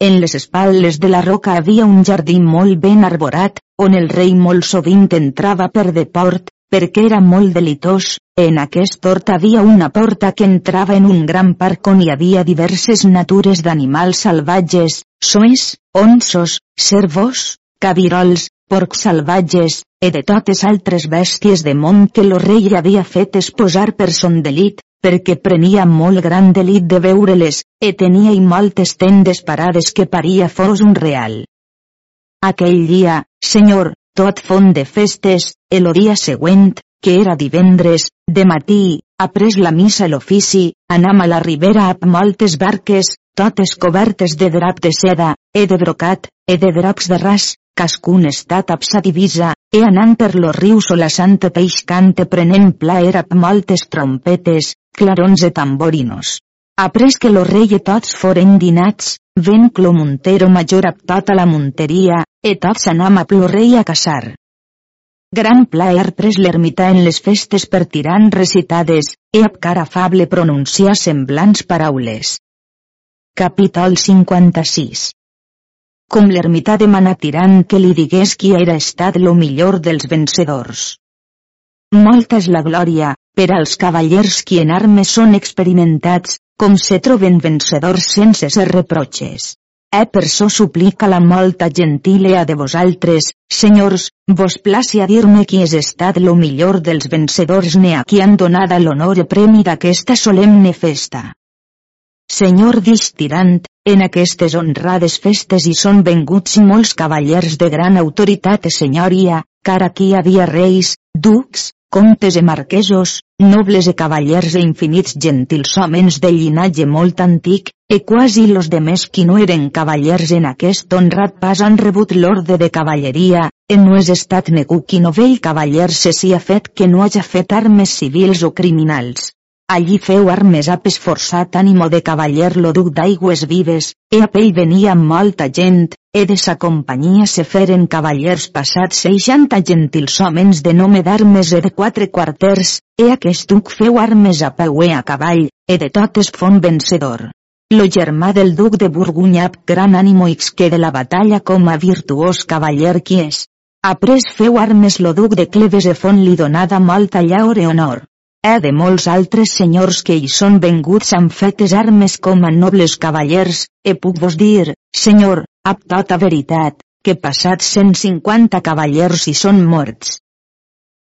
En les espatles de la roca havia un jardí molt ben arborat, on el rei molt sovint entrava per de port, perquè era molt delitós, en aquest hort havia una porta que entrava en un gran parc on hi havia diverses natures d'animals salvatges, soes, onsos, cervos, cabirols, porcs salvatges, e de totes altres bèsties de món que lo rei havia fet esposar per son delit, perquè prenia molt gran delit de veure-les, e tenia i moltes tendes parades que paria fos un real. Aquell dia, senyor, tot font de festes, el dia següent, que era divendres, de matí, après la missa l'ofici, anam a la ribera amb moltes barques, totes cobertes de drap de seda, e de brocat, e de draps de ras, cascun estat amb sa divisa, e anant per los rius o la santa peix cante prenent plaer amb moltes trompetes, clarons e tamborinos. Après que lo rei i tots foren dinats, ven Clo Montero major amb tota la monteria, e tots anam a lo rei a casar. Gran plaer pres l'ermità en les festes per tirant recitades, e ab cara afable pronunciar semblants paraules. Capítol 56 Com l'ermità demana tirant que li digués qui era estat lo millor dels vencedors. Molta és la glòria, per als cavallers qui en armes són experimentats, com se troben vencedors sense ser reproches. Eh per so suplica la molta gentilea de vosaltres, senyors, vos placi a dir-me qui és estat lo millor dels vencedors ne a qui han donada l'honor i premi d'aquesta solemne festa. Senyor dix tirant, en aquestes honrades festes hi són venguts molts cavallers de gran autoritat i senyoria, car aquí havia reis, ducs, comtes e marquesos, nobles e cavallers e infinits gentils homens de llinatge molt antic, e quasi los demés qui no eren cavallers en aquest honrat pas han rebut l'orde de cavalleria, en no és estat negu qui no vell cavaller se si ha fet que no haja fet armes civils o criminals. Allí feu armes ap esforçat ànimo de cavaller lo duc d'aigües vives, e a pell venia molta gent, e de sa companyia se feren cavallers passats seixanta gentils homens de nome d'armes e de quatre quarters, e aquest duc feu armes a peu e a cavall, e de totes fon vencedor. Lo germà del duc de Burgunya gran ànimo x que de la batalla com a virtuós cavaller qui és. Après feu armes lo duc de Cleves e fon li donada molta llaur e honor. He de molts altres senyors que hi són venguts amb fetes armes com a nobles cavallers, e puc vos dir, senyor, Ab tota veritat, que passats 150 cavallers hi són morts.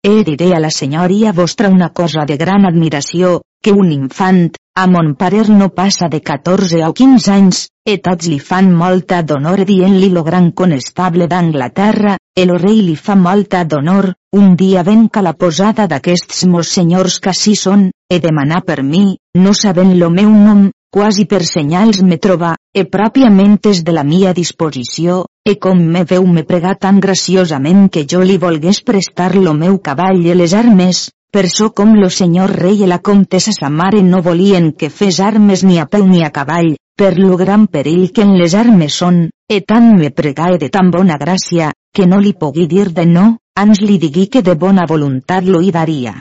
E diré a la senyoria vostra una cosa de gran admiració, que un infant, a mon parer no passa de 14 o 15 anys, e tots li fan molta d'honor dient-li lo gran conestable d'Anglaterra, e lo rei li fa molta d'honor, un dia venca la posada d'aquests mos senyors que així són, e demanar per mi, no sabent lo meu nom, quasi per senyals me troba, e pròpiament és de la mia disposició, e com me veu me pregar tan graciosament que jo li volgués prestar lo meu cavall i les armes, per so com lo senyor rei i la comtessa sa mare no volien que fes armes ni a peu ni a cavall, per lo gran perill que en les armes són, e tant me pregae de tan bona gràcia, que no li pogui dir de no, ans li digui que de bona voluntat lo hi daria.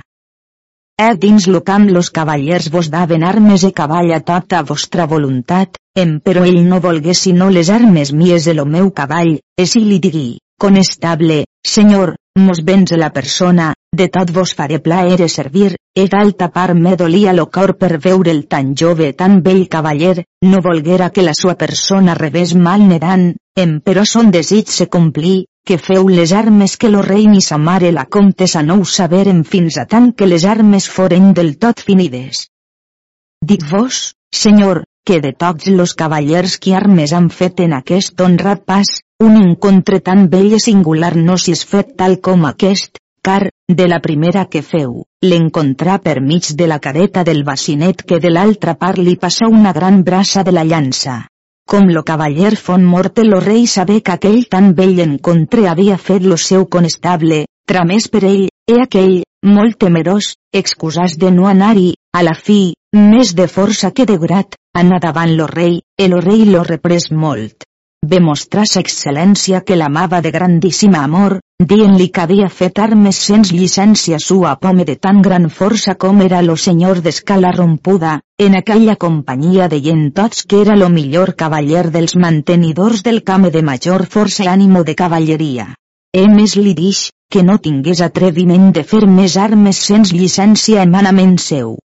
E dins lo camp los cavallers vos daven armes e cavall a tota vostra voluntat, em però ell no volgué sinó les armes mies de lo meu cavall, e si li digui, conestable, senyor, mos vens la persona, de tot vos faré plaer e servir, e d'alta part me dolia lo cor per veure el tan jove tan bell cavaller, no volguera que la sua persona revés mal nedant, em però son desig se complí, que feu les armes que lo rei ni sa mare la comtessa no ho saberen fins a tant que les armes foren del tot finides. Dic vos, senyor, que de tots los cavallers que armes han fet en aquest honrat pas, un encontre tan bell i singular no és fet tal com aquest, car, de la primera que feu, l'encontrà per mig de la careta del bacinet que de l'altra part li passa una gran brassa de la llança. Com lo cavaller fon morte lo rei sabé que aquell tan bell encontre havia fet lo seu conestable, tramés per ell, e aquell, molt temerós, excusàs de no anar-hi, a la fi, més de força que de grat, anà davant lo rei, e lo rei lo reprès molt sa excel·lència que l'amava de grandíssim amor, dient-li que havia fet armes sens llicència sua pome de tan gran força com era lo senyor d'escala rompuda, en aquella companyia deien tots que era lo millor cavaller dels mantenidors del camp de major força i ànimo de cavalleria. E més li dix, que no tingués atreviment de fer més armes sens llicència emanament seu.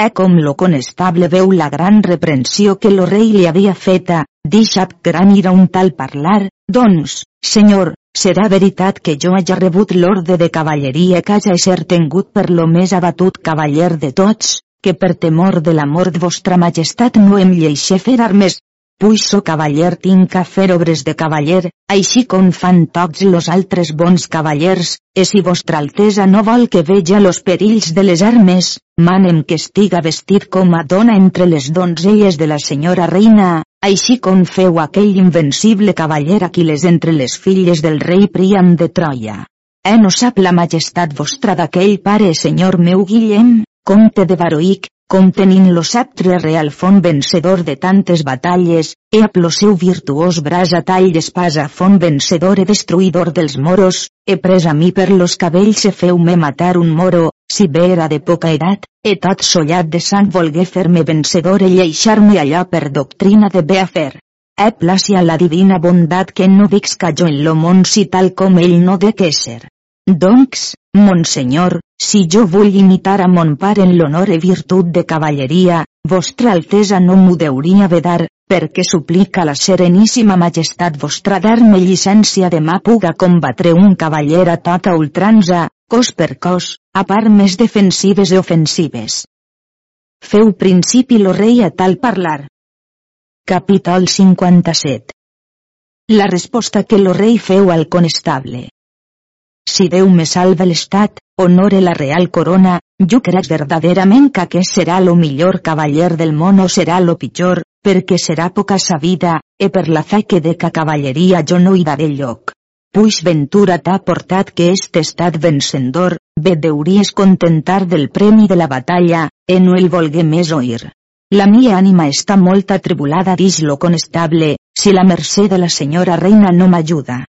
E com lo conestable veu la gran reprensió que lo rei li havia feta, Deixat gran ira un tal parlar, doncs, senyor, serà veritat que jo haja rebut l'orde de cavalleria que haja ser tengut per lo més abatut cavaller de tots, que per temor de la mort vostra majestat no em lleixe fer armes, so cavaller tinc a fer obres de cavaller, així com fan tots los altres bons cavallers, e si vostra altesa no vol que veja los perills de les armes, manem que estiga vestit com a dona entre les donzelles de la senyora reina, així com feu aquell invencible cavaller Aquiles entre les filles del rei Priam de Troia. Eh no sap la majestat vostra d'aquell pare senyor meu Guillem, comte de Baroic, com tenint lo sceptre real font vencedor de tantes batalles, e a lo seu virtuós braç a tall d'espasa font vencedor e destruïdor dels moros, he pres a mi per los cabells e feu-me matar un moro, si bé era de poca edat, e tot sollat de sang volgué fer-me vencedor e lleixar-me allà per doctrina de bé a fer. He plàcia la divina bondat que no que jo en lo món si tal com ell no de què ser. Doncs, Monsenyor, si jo vull imitar a mon pare en l'honor i virtut de cavalleria, vostra altesa no m'ho deuria vedar, perquè suplica la sereníssima majestat vostra dar-me llicència de mà puga combatre un cavaller a tota ultranza, cos per cos, a part més defensives i ofensives. Feu principi lo rei a tal parlar. Capítol 57 La resposta que lo rei feu al conestable. Si Déu me salva l'estat, honore la real corona, jo crec verdaderament que aquest serà lo millor cavaller del món o serà lo pitjor, perquè serà poca sa vida, e per la fe que de ca cavalleria jo no hi daré lloc. Puix ventura t'ha portat que est estat vencedor, bé deuries contentar del premi de la batalla, e no el volgué més oir. La mia ànima està molt atribulada dix lo conestable, si la mercè de la senyora reina no m'ajuda.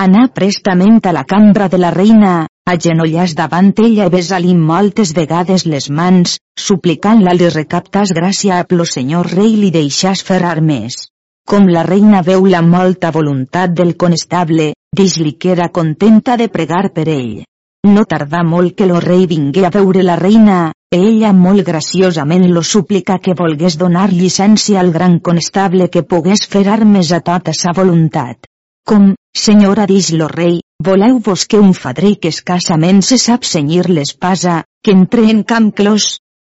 Anà prestament a la cambra de la reina, agenollàs davant ella i besa-li moltes vegades les mans, suplicant-la li recaptàs gràcia a plo senyor rei li deixàs fer armes. Com la reina veu la molta voluntat del conestable, dix-li que era contenta de pregar per ell. No tardà molt que lo rei vingué a veure la reina, ella molt graciosament lo suplica que volgués donar llicència al gran constable que pogués fer armes a tota sa voluntat. Com, senyora dix lo rei, voleu vos que un fadrí que escassament se sap senyir l'espasa, que entre en camp clos?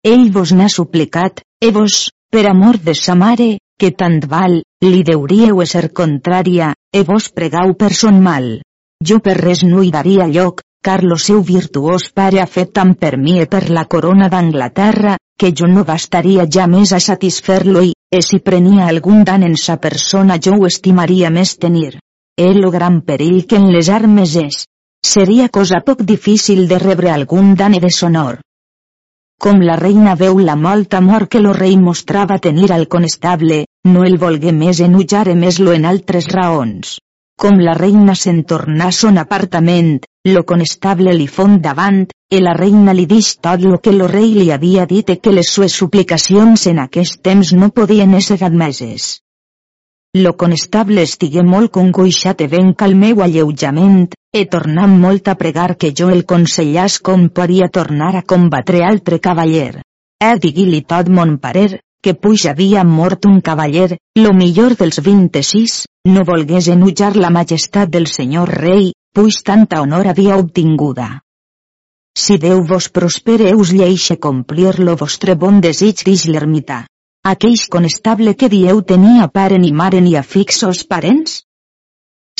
Ell vos n'ha suplicat, e vos, per amor de sa mare, que tant val, li deuríeu ser contrària, e vos pregau per son mal. Jo per res no hi daria lloc, car lo seu virtuós pare ha fet tant per mi e per la corona d'Anglaterra, que jo no bastaria ja més a satisfer-lo i, e si prenia algun dan en sa persona jo ho estimaria més tenir. E lo gran perill que en les armes és. Seria cosa poc difícil de rebre algun dan e deshonor. Com la reina veu la molt amor que lo rei mostrava tenir al conestable, no el volgué més enujar e més lo en altres raons. Com la reina se'n tornà a son apartament, lo conestable li fon davant, e la reina li dix tot lo que lo rei li havia dit e que les sues suplicacions en aquest temps no podien ésser admeses. Lo conestable estigué molt congoixat e ben cal meu alleujament, e tornam molt a pregar que jo el consellàs com podia tornar a combatre altre cavaller. E digui-li tot mon parer, que puix havia mort un cavaller, lo millor dels 26, no volgués enujar la majestat del senyor rei, puix tanta honor havia obtinguda. Si Déu vos prospere us lleixe complir lo vostre bon desig dix l'ermità. Aqueix conestable que dieu tenia pare ni mare ni afixos parents?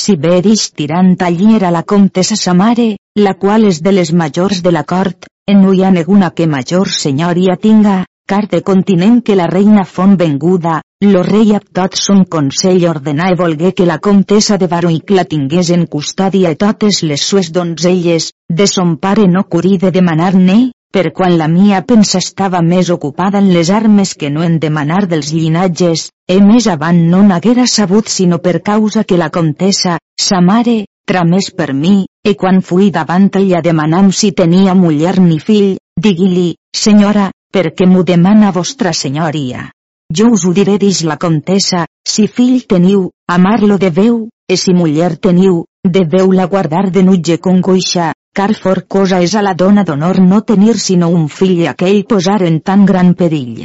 Si bé dix tirant allí era la comtessa sa mare, la qual és de les majors de la cort, en no hi ha ninguna que major senyoria tinga, car de continent que la reina fon venguda, lo rei a tot son consell ordenà i volgué que la comtessa de Baroic la tingués en custòdia i totes les sues donzelles, de son pare no curí de demanar-ne, per quan la mia pensa estava més ocupada en les armes que no en demanar dels llinatges, e més avant no n'haguera sabut sinó per causa que la comtessa, sa mare, tramés per mi, e quan fui davant ella demanam si tenia muller ni fill, digui-li, senyora, perquè m'ho demana vostra senyoria. Jo us ho diré dix la comtessa, si fill teniu, amar-lo deveu, e si muller teniu, deveu-la guardar de nutge congoixa, car for cosa és a la dona d'honor no tenir sinó un fill i aquell posar en tan gran perill.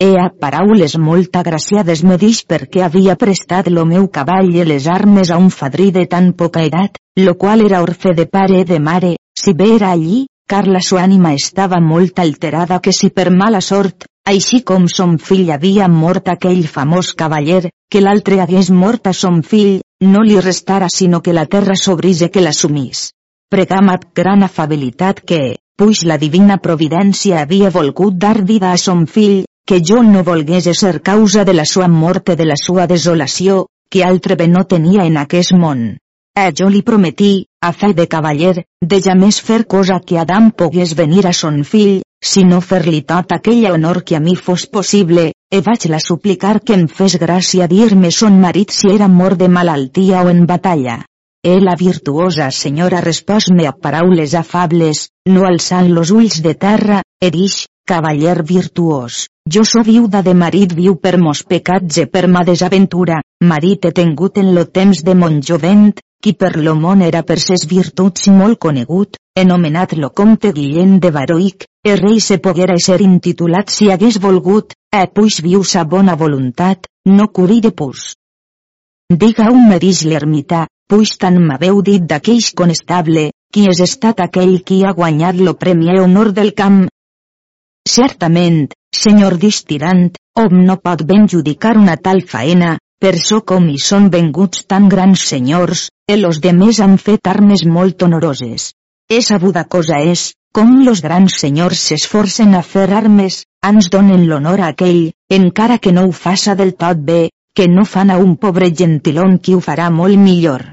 E a paraules molt agraciades me dix perquè havia prestat lo meu cavall i les armes a un fadrí de tan poca edat, lo qual era orfe de pare de mare, si bé era allí, car la sua ànima estava molt alterada que si per mala sort, així com son fill havia mort aquell famós cavaller, que l'altre hagués mort a son fill, no li restara sinó que la terra s'obrise que l'assumís. Pregam amb gran afabilitat que, puix la divina providència havia volgut dar vida a son fill, que jo no volgués ser causa de la sua mort i de la sua desolació, que altre bé no tenia en aquest món. Eh jo li prometí, a fe de cavaller, de jamés fer cosa que Adam pogués venir a son fill, sinó fer-li tot aquell honor que a mi fos possible, e vaig la suplicar que em fes gràcia dir-me son marit si era mort de malaltia o en batalla. E la virtuosa senyora respòs-me a paraules afables, no alçant los ulls de terra, e dix, cavaller virtuós, jo so viuda de marit viu per mos pecats e per ma desaventura, marit he tingut en lo temps de mon jovent, qui per lo món era per ses virtuts molt conegut, enomenat lo comte Guillem de Baroic, el rei se poguera ser intitulat si hagués volgut, e puix viu sa bona voluntat, no curí de pus. Diga un me dix l'ermità, puix tant m'haveu dit d'aqueix conestable, qui és estat aquell qui ha guanyat lo premi honor del camp. Certament, senyor distirant, hom no pot ben judicar una tal faena, per so com hi són venguts tan grans senyors, e los demés han fet armes molt honoroses. És sabuda cosa és, com los grans senyors s'esforcen a fer armes, ans donen l'honor a aquell, encara que no ho faça del tot bé, que no fan a un pobre gentilon qui ho farà molt millor.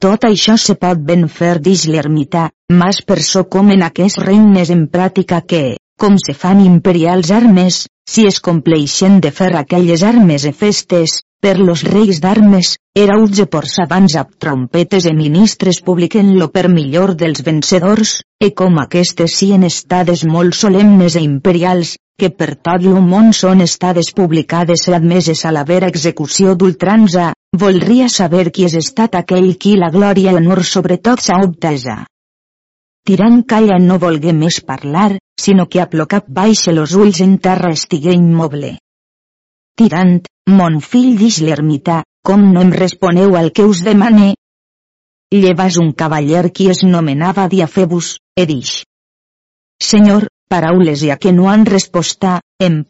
Tot això se pot ben fer dix l'ermità, mas per so com en aquest regnes en pràctica que, com se fan imperials armes, si es compleixen de fer aquelles armes e festes, per los reis d'armes, era utge por sabans ab trompetes e ministres publiquen lo per millor dels vencedors, e com aquestes sien estades molt solemnes e imperials, que per tot lo món són estades publicades e admeses a la vera execució d'ultranza, voldria saber qui és estat aquell qui la glòria i honor sobretot s'ha obtesa. Tirant calla no volgué més parlar, sinó que aplocat baix los ulls en terra estigué immoble. Tirant, mon fill dix l'ermità, com no em responeu al que us demane? Llevas un cavaller qui es nomenava Diafebus, e dix. Senyor, paraules ja que no han resposta,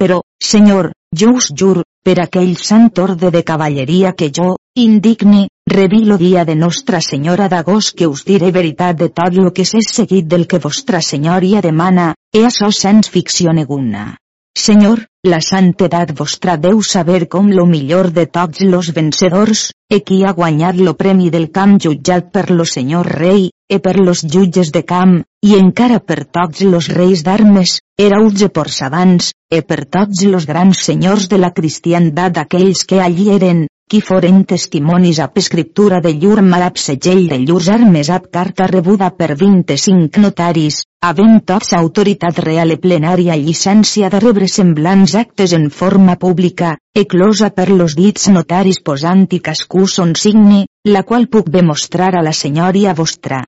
però, senyor, jo us jur, per aquell sant orde de cavalleria que jo, indigne, revilo dia de Nostra Senyora d'Agost que us diré veritat de tot lo que s'és seguit del que vostra senyoria demana, e açò sens ficció neguna. Senyor, la santedat vostra deu saber com lo millor de tots los vencedors, e qui ha guanyat lo premi del camp jutjat per lo senyor rei, e per los jutges de camp, i encara per tots los reis d'armes, era utge por sabans, e per tots los grans senyors de la cristiandat aquells que allí eren, qui foren testimonis ap escriptura de llur malap segell de llurs armes ap carta rebuda per 25 notaris, havent tots autoritat real e plenària llicència de rebre semblants actes en forma pública, eclosa per los dits notaris posant i cascú son signe, la qual puc demostrar a la senyoria vostra.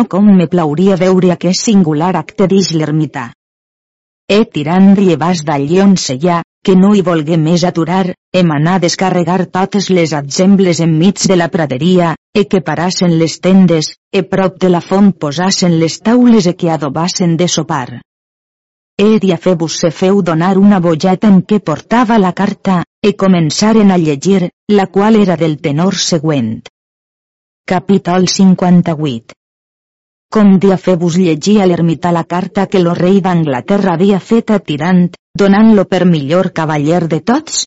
Oh com me plauria veure aquest singular acte dix l'ermità. E tirant llevas d'allí on seia, que no hi volgué més aturar, em anà a descarregar totes les exemples enmig de la praderia, e que parassen les tendes, e prop de la font posassen les taules e que adobassen de sopar. E Diafebus se feu donar una bolleta en què portava la carta, e començaren a llegir, la qual era del tenor següent. Capítol 58 com Diafebus llegia l'ermità la carta que lo rei d'Anglaterra havia fet a Tirant, donant-lo per millor cavaller de tots?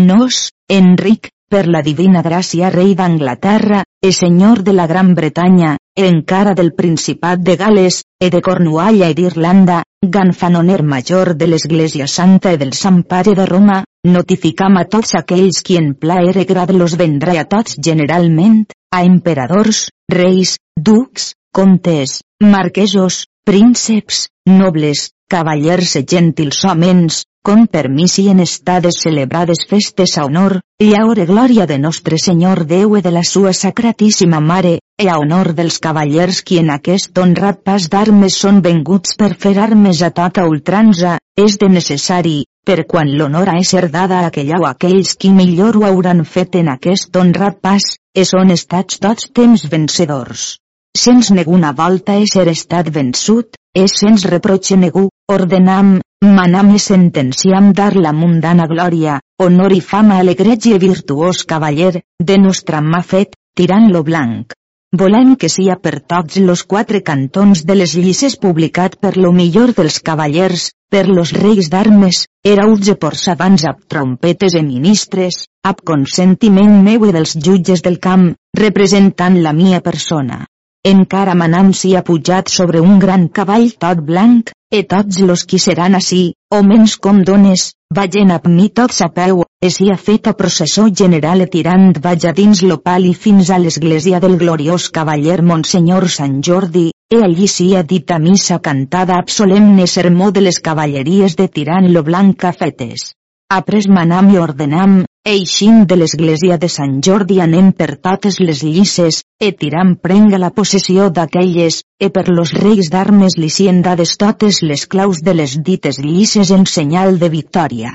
Nos, Enric, per la divina gràcia rei d'Anglaterra, e senyor de la Gran Bretanya, e encara del Principat de Gales, e de Cornualla i d'Irlanda, ganfanoner major de l'Església Santa i del Sant Pare de Roma, notificam a tots aquells qui en plaer grad los vendrà a tots generalment, a emperadors, reis, ducs, comtes, marquesos, prínceps, nobles, cavallers e gentils homens, con permís i en estades celebrades festes a honor, i a e glòria de nostre Senyor Déu e de la sua sacratíssima Mare, e a honor dels cavallers qui en aquest honrat pas d'armes són venguts per fer armes a tota ultranza, és de necessari, per quan l'honor a ésser dada a aquella o aquells qui millor ho hauran fet en aquest honrat pas, e són estats tots temps vencedors sens neguna volta ésser estat vençut, és sens reproche negu, ordenam, manam i sentenciam dar la mundana glòria, honor i fama a l'egreig i virtuós cavaller, de nostra mà fet, tirant lo blanc. Volem que sia per tots los quatre cantons de les llisses publicat per lo millor dels cavallers, per los reis d'armes, era utge por sabans ab trompetes e ministres, ab consentiment meu i dels jutges del camp, representant la mia persona. Encara manam ha pujat sobre un gran cavall tot blanc, e tots los qui seran ací, menys com dones, vagen amb mi tots a peu, e si ha fet a processó general e tirant vaja dins l'opal i fins a l'església del gloriós cavaller Monsenyor Sant Jordi, e allí si ha dit a missa cantada ab solemne sermó de les cavalleries de tirant lo blanc fetes. Apres manam i ordenam, Eixim de l'església de Sant Jordi anem per totes les llisses, e tiram prenga la possessió d'aquelles, e per los reis d'armes li sien dades totes les claus de les dites llisses en senyal de victòria.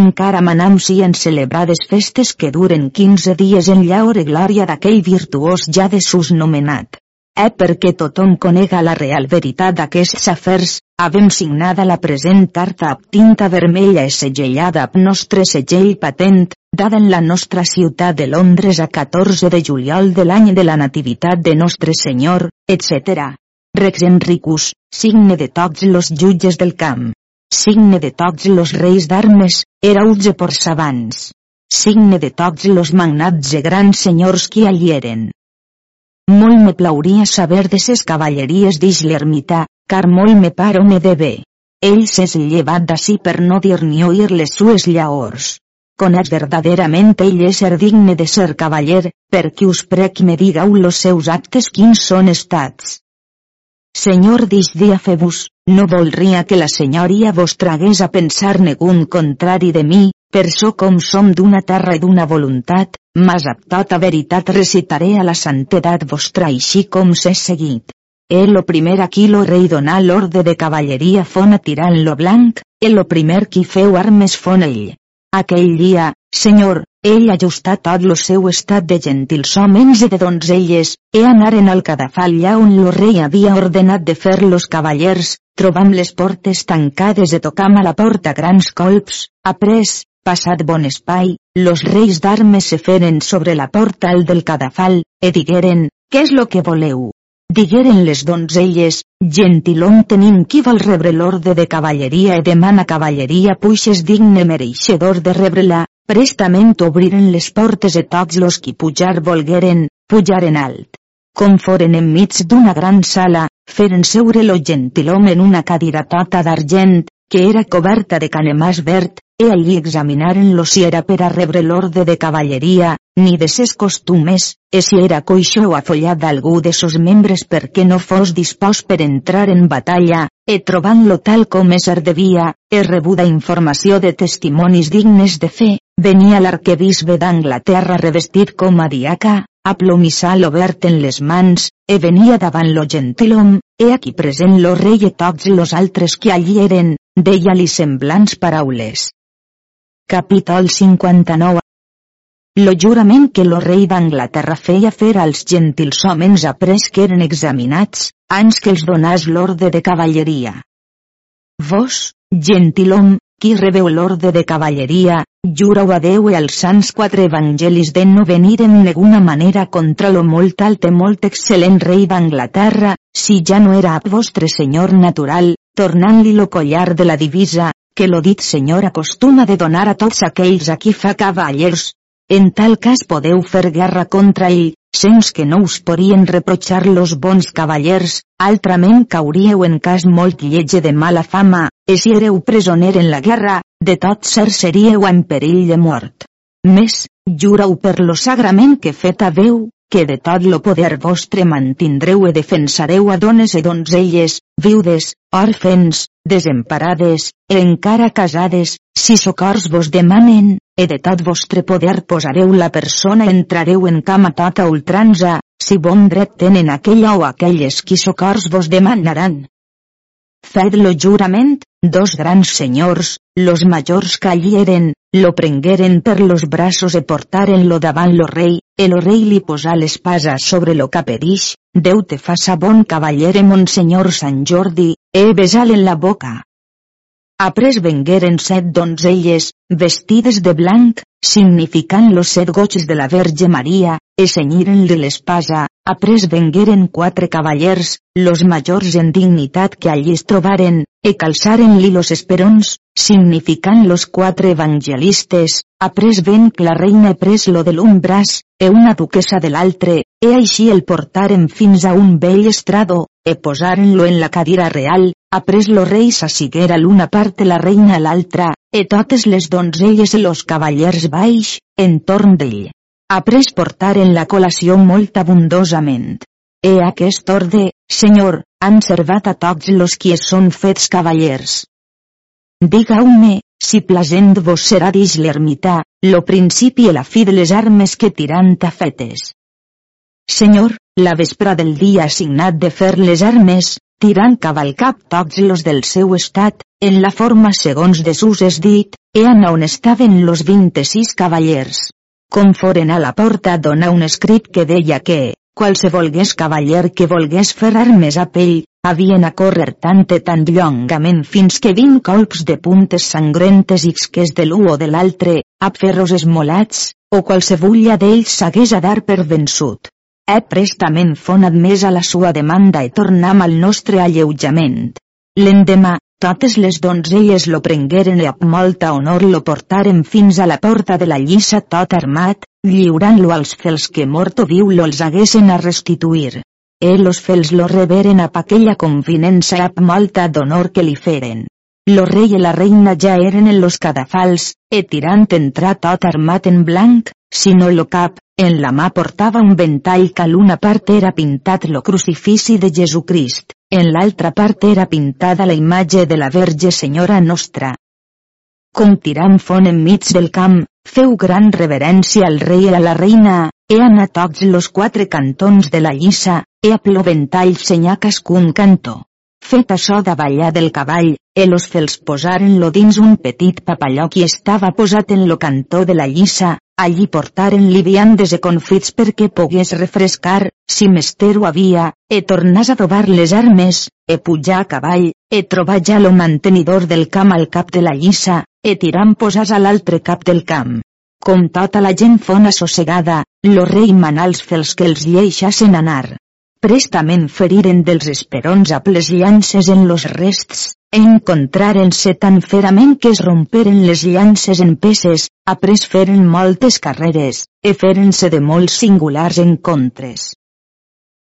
Encara manam sien celebrades festes que duren 15 dies en llaure glòria d'aquell virtuós ja de sus nomenat. Eh perquè tothom conega la real veritat d'aquests afers, havem signada la present carta amb tinta vermella i segellada amb nostre segell patent, dada en la nostra ciutat de Londres a 14 de juliol de l'any de la nativitat de nostre Senyor, etc. Rex Enricus, signe de tots los jutges del camp. Signe de tots los reis d'armes, era utge por sabans. Signe de tots los magnats e grans senyors qui allí eren. Molt me plauria saber de ses cavalleries dix l'ermità, car molt me paro me de bé. Ell s'és llevat d'ací per no dir ni oir les sues llaors. Conec verdaderament ell és ser digne de ser cavaller, per qui us prec me digau los seus actes quins són estats. Senyor dix dia febus, no voldria que la senyoria vos tragués a pensar negun contrari de mi, per so com som d'una terra i d'una voluntat, mas ab tota veritat recitaré a la santedat vostra així com s'és seguit. E lo primer aquí lo rei donà l'orde de cavalleria fon a tirant lo blanc, e lo primer qui feu armes fon ell. Aquell dia, senyor, ell ajustà tot lo seu estat de gentils homes i de donzelles, e anaren al cadafal allà on lo rei havia ordenat de fer los cavallers, trobam les portes tancades e tocam a la porta grans colps, après, passat bon espai, los reis d'armes se feren sobre la porta al del cadafal, e digueren, què és lo que voleu? Digueren les donzelles, gentilom tenim qui vol rebre l'orde de cavalleria e demana cavalleria puixes digne mereixedor de rebre-la, prestament obriren les portes e tots los qui pujar volgueren, pujaren alt. Com foren enmig d'una gran sala, feren seure lo gentilom en una cadira tota d'argent, que era coberta de canemàs verd, e allí examinaren-lo si era per a rebre l'orde de cavalleria, ni de ses costumes, e si era coixo o afollat d'algú de sos membres perquè no fos dispost per entrar en batalla, e trobant-lo tal com ser devia, e rebuda informació de testimonis dignes de fe, venia l'arquebisbe d'Anglaterra revestit com a diaca, a plomissal obert en les mans, e venia davant lo gentilom, e aquí present lo rei e tots los altres que allí eren, deia-li semblants paraules. Capítol 59 Lo jurament que lo rei d'Anglaterra feia fer als gentils homes après que eren examinats, ans que els donàs l'orde de cavalleria. Vos, gentilom, qui rebeu l'orde de cavalleria, jurau a Déu i als sants quatre evangelis de no venir en ninguna manera contra lo molt alt i molt excel·lent rei d'Anglaterra, si ja no era vostre senyor natural, tornant-li lo collar de la divisa, que lo dit senyor acostuma de donar a tots aquells a qui fa cavallers. En tal cas podeu fer guerra contra ell, sens que no us podrien reprochar los bons cavallers, altrament cauríeu en cas molt lletge de mala fama, e si éreu presoner en la guerra, de tot ser seríeu en perill de mort. Més, jurau per lo sagrament que fet haveu, que de tot lo poder vostre mantindreu e defensareu a dones e donzelles, viudes, òrfens, desemparades, e encara casades, si socors vos demanen, e de tot vostre poder posareu la persona entrareu en cama tota ultranza, si bon dret tenen aquella o aquelles qui socors vos demanaran. Fed lo jurament, dos grans senyors, los majors que allí eren, lo prengueren per los braços e portaren-lo davant lo rei, el rei li posà l'espasa sobre lo caperix, Déu te faça bon cavaller e monsenyor Sant Jordi, e besal en la boca. Après vengueren set donzelles, vestides de blanc, significant los set goig de la Verge Maria, e senyiren-li l'espasa, après vengueren quatre cavallers, los majors en dignitat que allí es trobaren, e calçaren-li los esperons, significant los quatre evangelistes, après ven que la reina pres lo de l'un braç, e una duquesa de l'altre, e així el portaren fins a un vell estrado, e posaren-lo en la cadira real, après lo rei s'assiguera l'una part la reina l'altra, e totes les donzelles i los cavallers baix, entorn d'ell. Après portaren la col·lació molt abundosament. E aquest orde, senyor, han servat a tots los qui són fets cavallers. Digau-me, si plasent vos serà dix l'ermità, lo principi i la fi de les armes que tirant a fetes. Senyor, la vespra del dia assignat de fer les armes, tirant cavalcap tots los del seu estat, en la forma segons de sus és dit, e an on estaven los 26 cavallers. Com foren a la porta dona un escrit que deia que, qualsevolgués cavaller que volgués fer armes a pell, havien a córrer tant i tant llongament fins que vint colps de puntes sangrentes i que de l'u o de l'altre, a ferros esmolats, o qualsevulla d'ells s'hagués a dar per vençut. E prestament fon a la sua demanda i tornam al nostre alleujament. L'endemà, totes les donzelles lo prengueren i amb molta honor lo portaren fins a la porta de la lliça tot armat, lliurant-lo als fels que mort o viu lo els haguessin a restituir e los fels lo reveren a aquella confinença ap molta d'honor que li feren. Lo rei i la reina ja eren en los cadafals, e tirant entrar tot armat en blanc, no lo cap, en la mà portava un ventall que l'una part era pintat lo crucifici de Jesucrist, en l'altra part era pintada la imatge de la Verge Senyora Nostra. Com tirant font enmig del camp, feu gran reverència al rei i a la reina, he anat tots los quatre cantons de la lliça, he a ploventall senyar cascun cantó. Fet això davallar del cavall, els fels posaren-lo dins un petit papalló qui estava posat en lo cantó de la lliça, allí portaren-li viandes e confits perquè pogués refrescar, si mester ho havia, e tornàs a dobar les armes, e pujar a cavall, e trobar ja lo mantenidor del camp al cap de la lliça, e tirant posàs a l'altre cap del camp. Com tota la gent fona sossegada, lo rei manals fels que els lleixassen anar prestament feriren dels esperons a les llances en los rests, e encontraren-se tan ferament que es romperen les llances en peces, après feren moltes carreres, e feren-se de molts singulars encontres.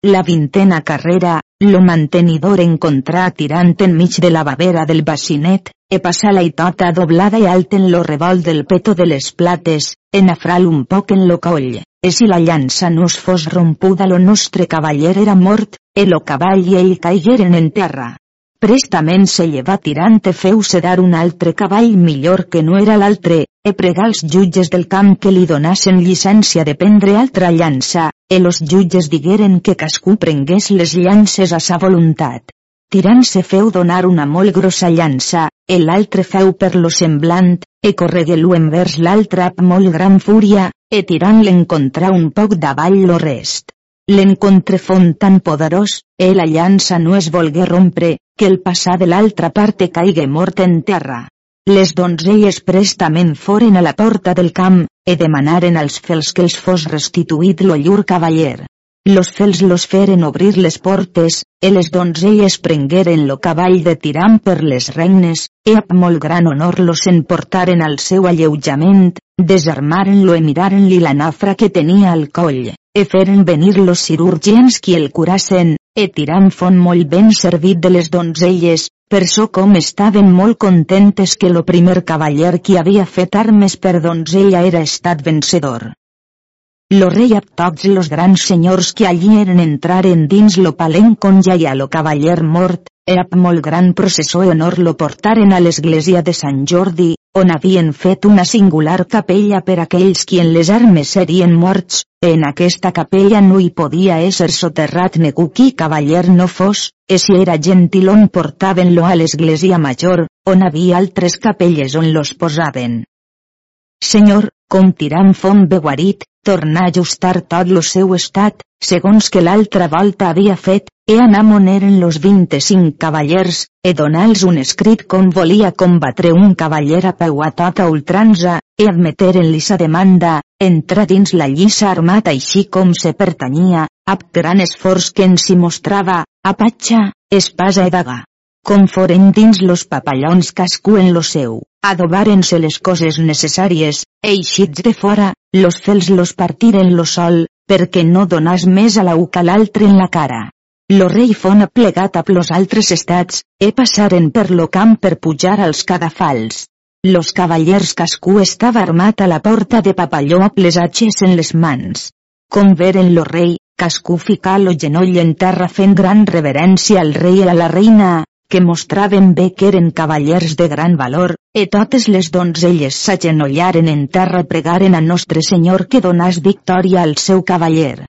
La vintena carrera, lo mantenidor encontrà tirant enmig de la bavera del bacinet, e passà la itota doblada i alt en lo revolt del peto de les plates, en afral un poc en lo coll, e si la llança no es fos rompuda lo nostre cavaller era mort, e lo cavall i ell caigueren en terra. Prestament se lleva tirant e feu-se dar un altre cavall millor que no era l'altre, e pregar als jutges del camp que li donassen llicència de prendre altra llança, e los jutges digueren que cascú prengués les llances a sa voluntat. Tirant se feu donar una molt grossa llança, e l'altre feu per lo semblant, e corregué-lo envers l'altre amb molt gran fúria, e tirant l'encontrà un poc davall lo rest. L'encontre font tan poderós, e la llança no es volgué rompre, que el passar de l'altra part caigué mort en terra. Les donzelles prestament foren a la porta del camp, e demanaren als fels que els fos restituït lo llur cavaller. Los fels los feren obrir les portes, e les donzelles prengueren lo cavall de tiram per les regnes, e amb molt gran honor los emportaren al seu alleujament, Desarmaren-lo e miraren-li la nafra que tenia al coll, e feren venir los cirurgians qui el curassen, e tirant font molt ben servit de les donzelles, per so com estaven molt contentes que lo primer cavaller qui havia fet armes per donzella era estat vencedor. Lo rei a tots los grans senyors que allí eren entraren dins lo palenc on ha lo cavaller mort, e amb molt gran processó i honor lo portaren a l'església de Sant Jordi, on havien fet una singular capella per aquells qui en les armes serien morts, en aquesta capella no hi podia ésser soterrat ningú qui cavaller no fos, e si era gentilon portaven-lo a l'església major, on havia altres capelles on los posaven. Senyor, com tirant font beguarit, tornar a ajustar tot lo seu estat, segons que l'altra volta havia fet, e anar on eren los 25 cavallers, e donar-los un escrit com volia combatre un cavaller a peu a tota ultranza, e admeteren-li sa demanda, entrar dins la lliça armat així com se pertanyia, ab gran esforç que en si mostrava, a patxa, espasa e daga com foren dins los papallons cascú en lo seu, adobaren-se les coses necessàries, eixits de fora, los fels los partiren lo sol, perquè no donàs més a la uca l'altre en la cara. Lo rei fon plegat a los altres estats, e passaren per lo camp per pujar als cadafals. Los cavallers cascú estava armat a la porta de papalló amb les atxes en les mans. Com veren lo rei, cascú ficà lo genoll en terra fent gran reverència al rei i a la reina, que mostraven bé que eren cavallers de gran valor, e totes les donzelles s'agenollaren en terra pregaren a Nostre Senyor que donàs victòria al seu cavaller.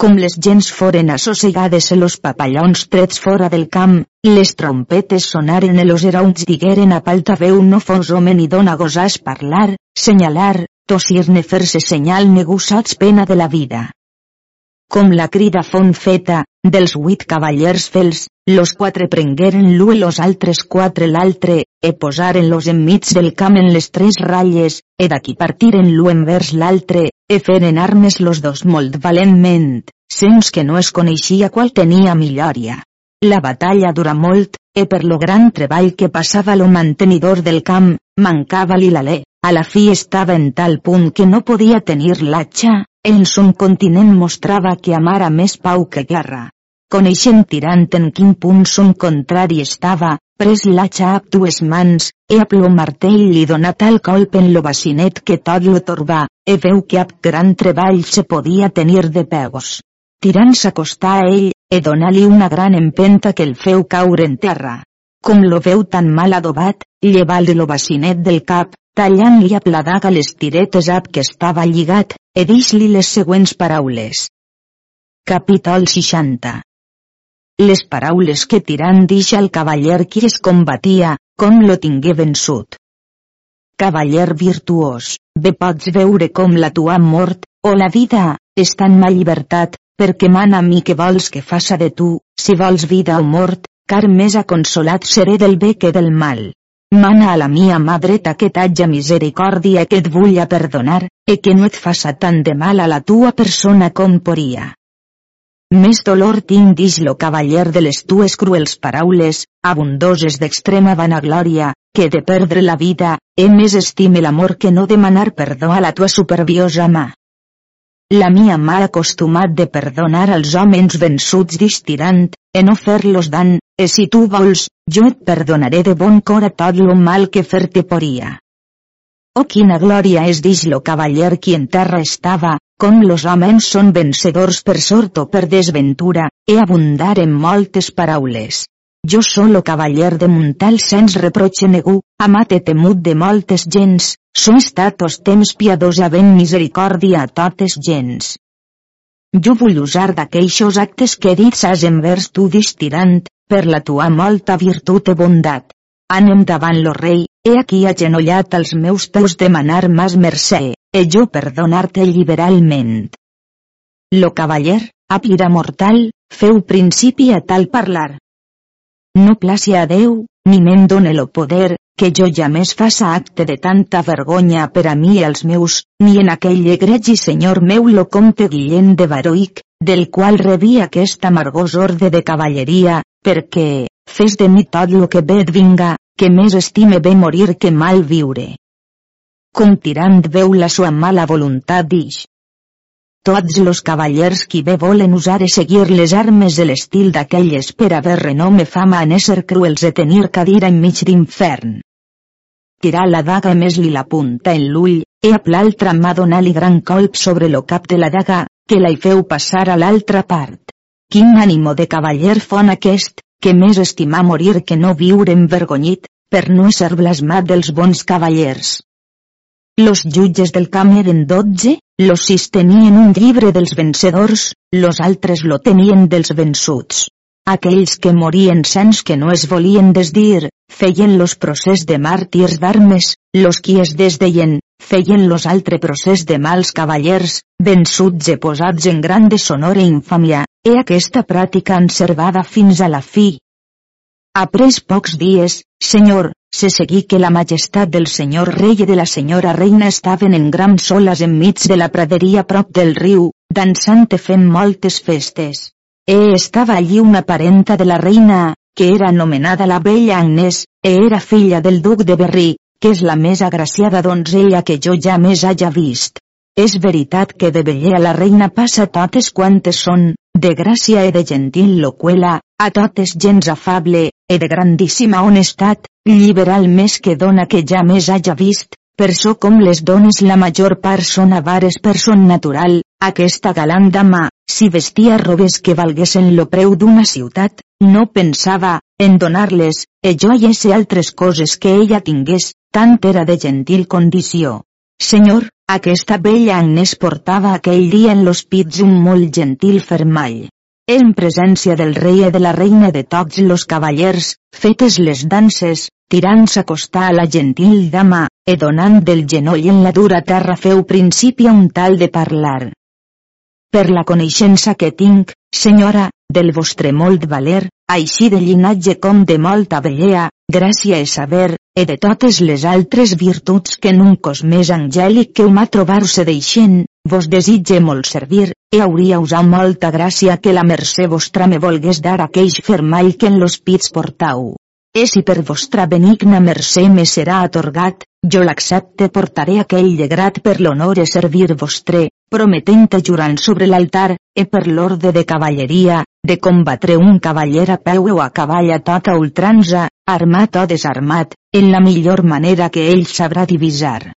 Com les gens foren assossegades e los papallons trets fora del camp, les trompetes sonaren e los herons digueren a palta veu no fos home ni dona gosàs parlar, senyalar, tossir-ne fer-se senyal negusats pena de la vida. Com la crida fon feta, dels huit cavallers fels, los quatre prengueren l'u i los altres quatre l'altre, e posaren-los enmig del camp en les tres ratlles, e d'aquí partiren l'u envers l'altre, e feren armes los dos molt valentment, sens que no es coneixia qual tenia millòria. La batalla dura molt, e per lo gran treball que passava lo mantenidor del camp, mancava-li l'alè, a la fi estava en tal punt que no podia tenir l'atxa, en son continent mostrava que amara més pau que guerra coneixent tirant en quin punt son contrari estava, pres l'atxa amb dues mans, e amb lo martell li donà tal colp en lo bacinet que tot lo torbà, e veu que amb gran treball se podia tenir de peus. Tirant s'acostà a ell, e donà-li una gran empenta que el feu caure en terra. Com lo veu tan mal adobat, llevar de lo bacinet del cap, tallant-li a les tiretes ab que estava lligat, e dix-li les següents paraules. Capítol 60 Les paraules que tirant dix al cavaller qui es combatia, com lo tingué vençut. Cavaller virtuós, bé pots veure com la tua mort, o la vida, està en ma llibertat, perquè mana a mi que vols que faça de tu, si vols vida o mort, car més aconsolat seré del bé que del mal. Mana a la mia mà dreta que t'haja misericòrdia que et vulla perdonar, e que no et faça tant de mal a la tua persona com poria. Més dolor tinc dix lo cavaller de les tues cruels paraules, abundoses d'extrema vanaglòria, que de perdre la vida, he més estime l'amor que no demanar perdó a la tua superbiosa mà. La mia mà acostumat de perdonar als homes vençuts distirant, en no fer-los dan, e si tu vols, jo et perdonaré de bon cor a tot lo mal que fer-te poria. Oh quina glòria és dix lo cavaller qui en terra estava, com los homes són vencedors per sort o per desventura, e abundar en moltes paraules. Jo solo cavaller de Montal sens reproche negu, amat e temut de moltes gens, so estat os temps piadós havent misericòrdia a totes gens. Jo vull usar d'aqueixos actes que dits has envers tu distirant, per la tua molta virtut e bondat. Anem davant lo rei, he aquí agenollat als meus peus demanar mas mercè, e jo perdonar-te liberalment. Lo cavaller, apira mortal, feu principi a tal parlar, no placi a Déu, ni me'n done lo poder, que jo ja més faça acte de tanta vergonya per a mi i els meus, ni en aquell egregi senyor meu lo comte Guillem de Baroic, del qual rebí aquest amargós orde de cavalleria, perquè, fes de mi tot lo que bé et vinga, que més estime bé morir que mal viure. Com tirant veu la sua mala voluntat dix, tots los cavallers qui bé volen usar e seguir les armes de l'estil d'aquelles per haver renome fama en ésser cruels e tenir cadira enmig d'infern. Tirar la daga més li la punta en l'ull, e a l'altra mà donar-li gran colp sobre lo cap de la daga, que la hi feu passar a l'altra part. Quin ànimo de cavaller fon aquest, que més estimar morir que no viure envergonyit, per no ser blasmat dels bons cavallers. Los jutges del camp eren dotze, los sis tenien un llibre dels vencedors, los altres lo tenien dels vençuts. Aquells que morien sens que no es volien desdir, feien los procés de màrtirs d'armes, los qui es desdeien, feien los altre procés de mals cavallers, vençuts i posats en gran deshonor e infàmia, e aquesta pràctica enservada fins a la fi. Après pocs dies, senyor, se seguí que la majestat del senyor rei i de la senyora reina estaven en grans soles enmig de la praderia prop del riu, dansant i fent moltes festes. E estava allí una parenta de la reina, que era anomenada la vella Agnès, e era filla del duc de Berry, que és la més agraciada donzella que jo ja més haja vist. És veritat que de veller a la reina passa totes quantes són, de gràcia e de gentil loquela, a totes gens afable, e de grandíssima honestat, liberal més que dona que ja més haja vist, per so com les dones la major part són avares per son natural, aquesta galant dama, si vestia robes que valguessin lo preu d'una ciutat, no pensava, en donar-les, e joies altres coses que ella tingués, tant era de gentil condició. Senyor, aquesta bella Agnès portava aquell dia en los pits un molt gentil fermall en presència del rei i de la reina de tots los cavallers, fetes les danses, tirant s'acostar a la gentil dama, e donant del genoll en la dura terra feu principi a un tal de parlar. Per la coneixença que tinc, senyora, del vostre molt valer, així de llinatge com de molta bellea, gràcia i saber, e de totes les altres virtuts que en un cos més angèlic que humà trobar-se d'eixent, vos desitge molt servir, e hauria usat molta gràcia que la mercè vostra me volgués dar aqueix fermall que en los pits portau. E si per vostra benigna mercè me serà atorgat, jo l'accepte portaré aquell llegrat per l'honor e servir vostre, prometent jurant sobre l'altar, e per l'orde de cavalleria, de combatre un cavaller a peu o a cavall a tota ultranza, armat o desarmat, en la millor manera que ell sabrà divisar.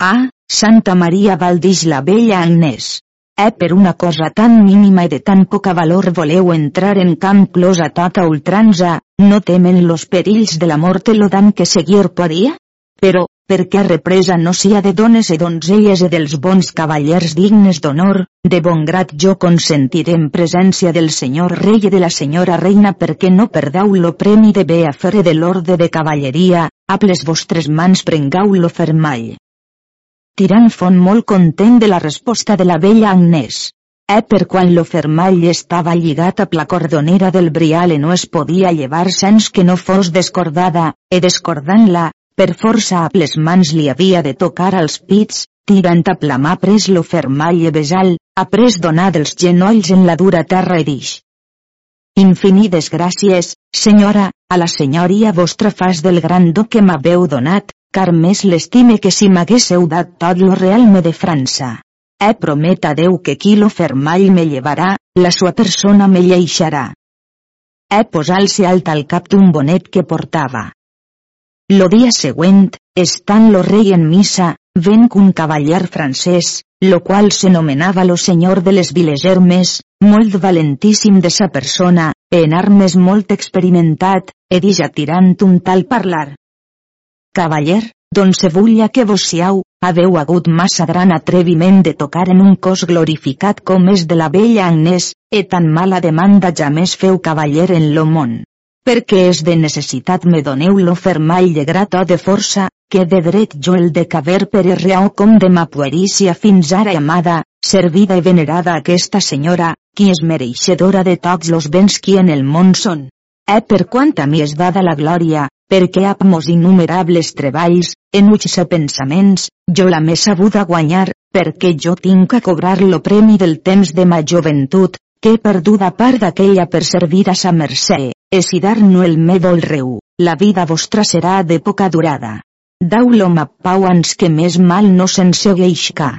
Ah, Santa Maria Valdix la bella Agnès. Eh per una cosa tan mínima i de tan poca valor voleu entrar en camp clos a tota ultranza, no temen los perills de la mort lo dan que seguir podia? Però, perquè represa no sia de dones e donzelles e dels bons cavallers dignes d'honor, de bon grat jo consentiré en presència del senyor rei i de la senyora reina perquè no perdeu lo premi de bé fer de l'orde de cavalleria, a les vostres mans prengau lo fermall. Tirant fon molt content de la resposta de la vella Agnès. Eh per quan lo fermall estava lligat a la cordonera del briale no es podia llevar sens que no fos descordada, e descordant-la, per força a les mans li havia de tocar als pits, tirant a la mà pres lo fermall e besal, a pres donar dels genolls en la dura terra i dix. Infinides gràcies, senyora, a la senyoria vostra fas del gran do que m'haveu donat, car més l'estime que si m'haguésseu dat tot lo realme de França. Eh promet a Déu que qui lo fermall me llevarà, la sua persona me lleixarà. Eh posar-se alt al cap d'un bonet que portava. Lo dia següent, estant lo rei en missa, ven un cavaller francès, lo qual s'anomenava lo senyor de les Vilegermes, molt valentíssim de sa persona, en armes molt experimentat, e dija tirant un tal parlar. Cavaller, don Sebulla que vos siau, haveu hagut massa gran atreviment de tocar en un cos glorificat com és de la vella Agnès, e tan mala demanda ja més feu cavaller en lo món. Perquè és de necessitat me doneu lo fermall de grat o de força, que de dret jo el de caber per reau com de ma puerícia fins ara amada, servida i venerada aquesta senyora, qui és mereixedora de tots los béns qui en el món són. Eh per quant a mi és dada la glòria, perquè amb mos innumerables treballs, en uix pensaments, jo la m'he sabuda guanyar, perquè jo tinc a cobrar lo premi del temps de ma joventut, que he perduda part d'aquella per servir a sa mercè, e si dar no el me reu, la vida vostra serà de poca durada. Dau-lo pau ans que més mal no se'n segueixca.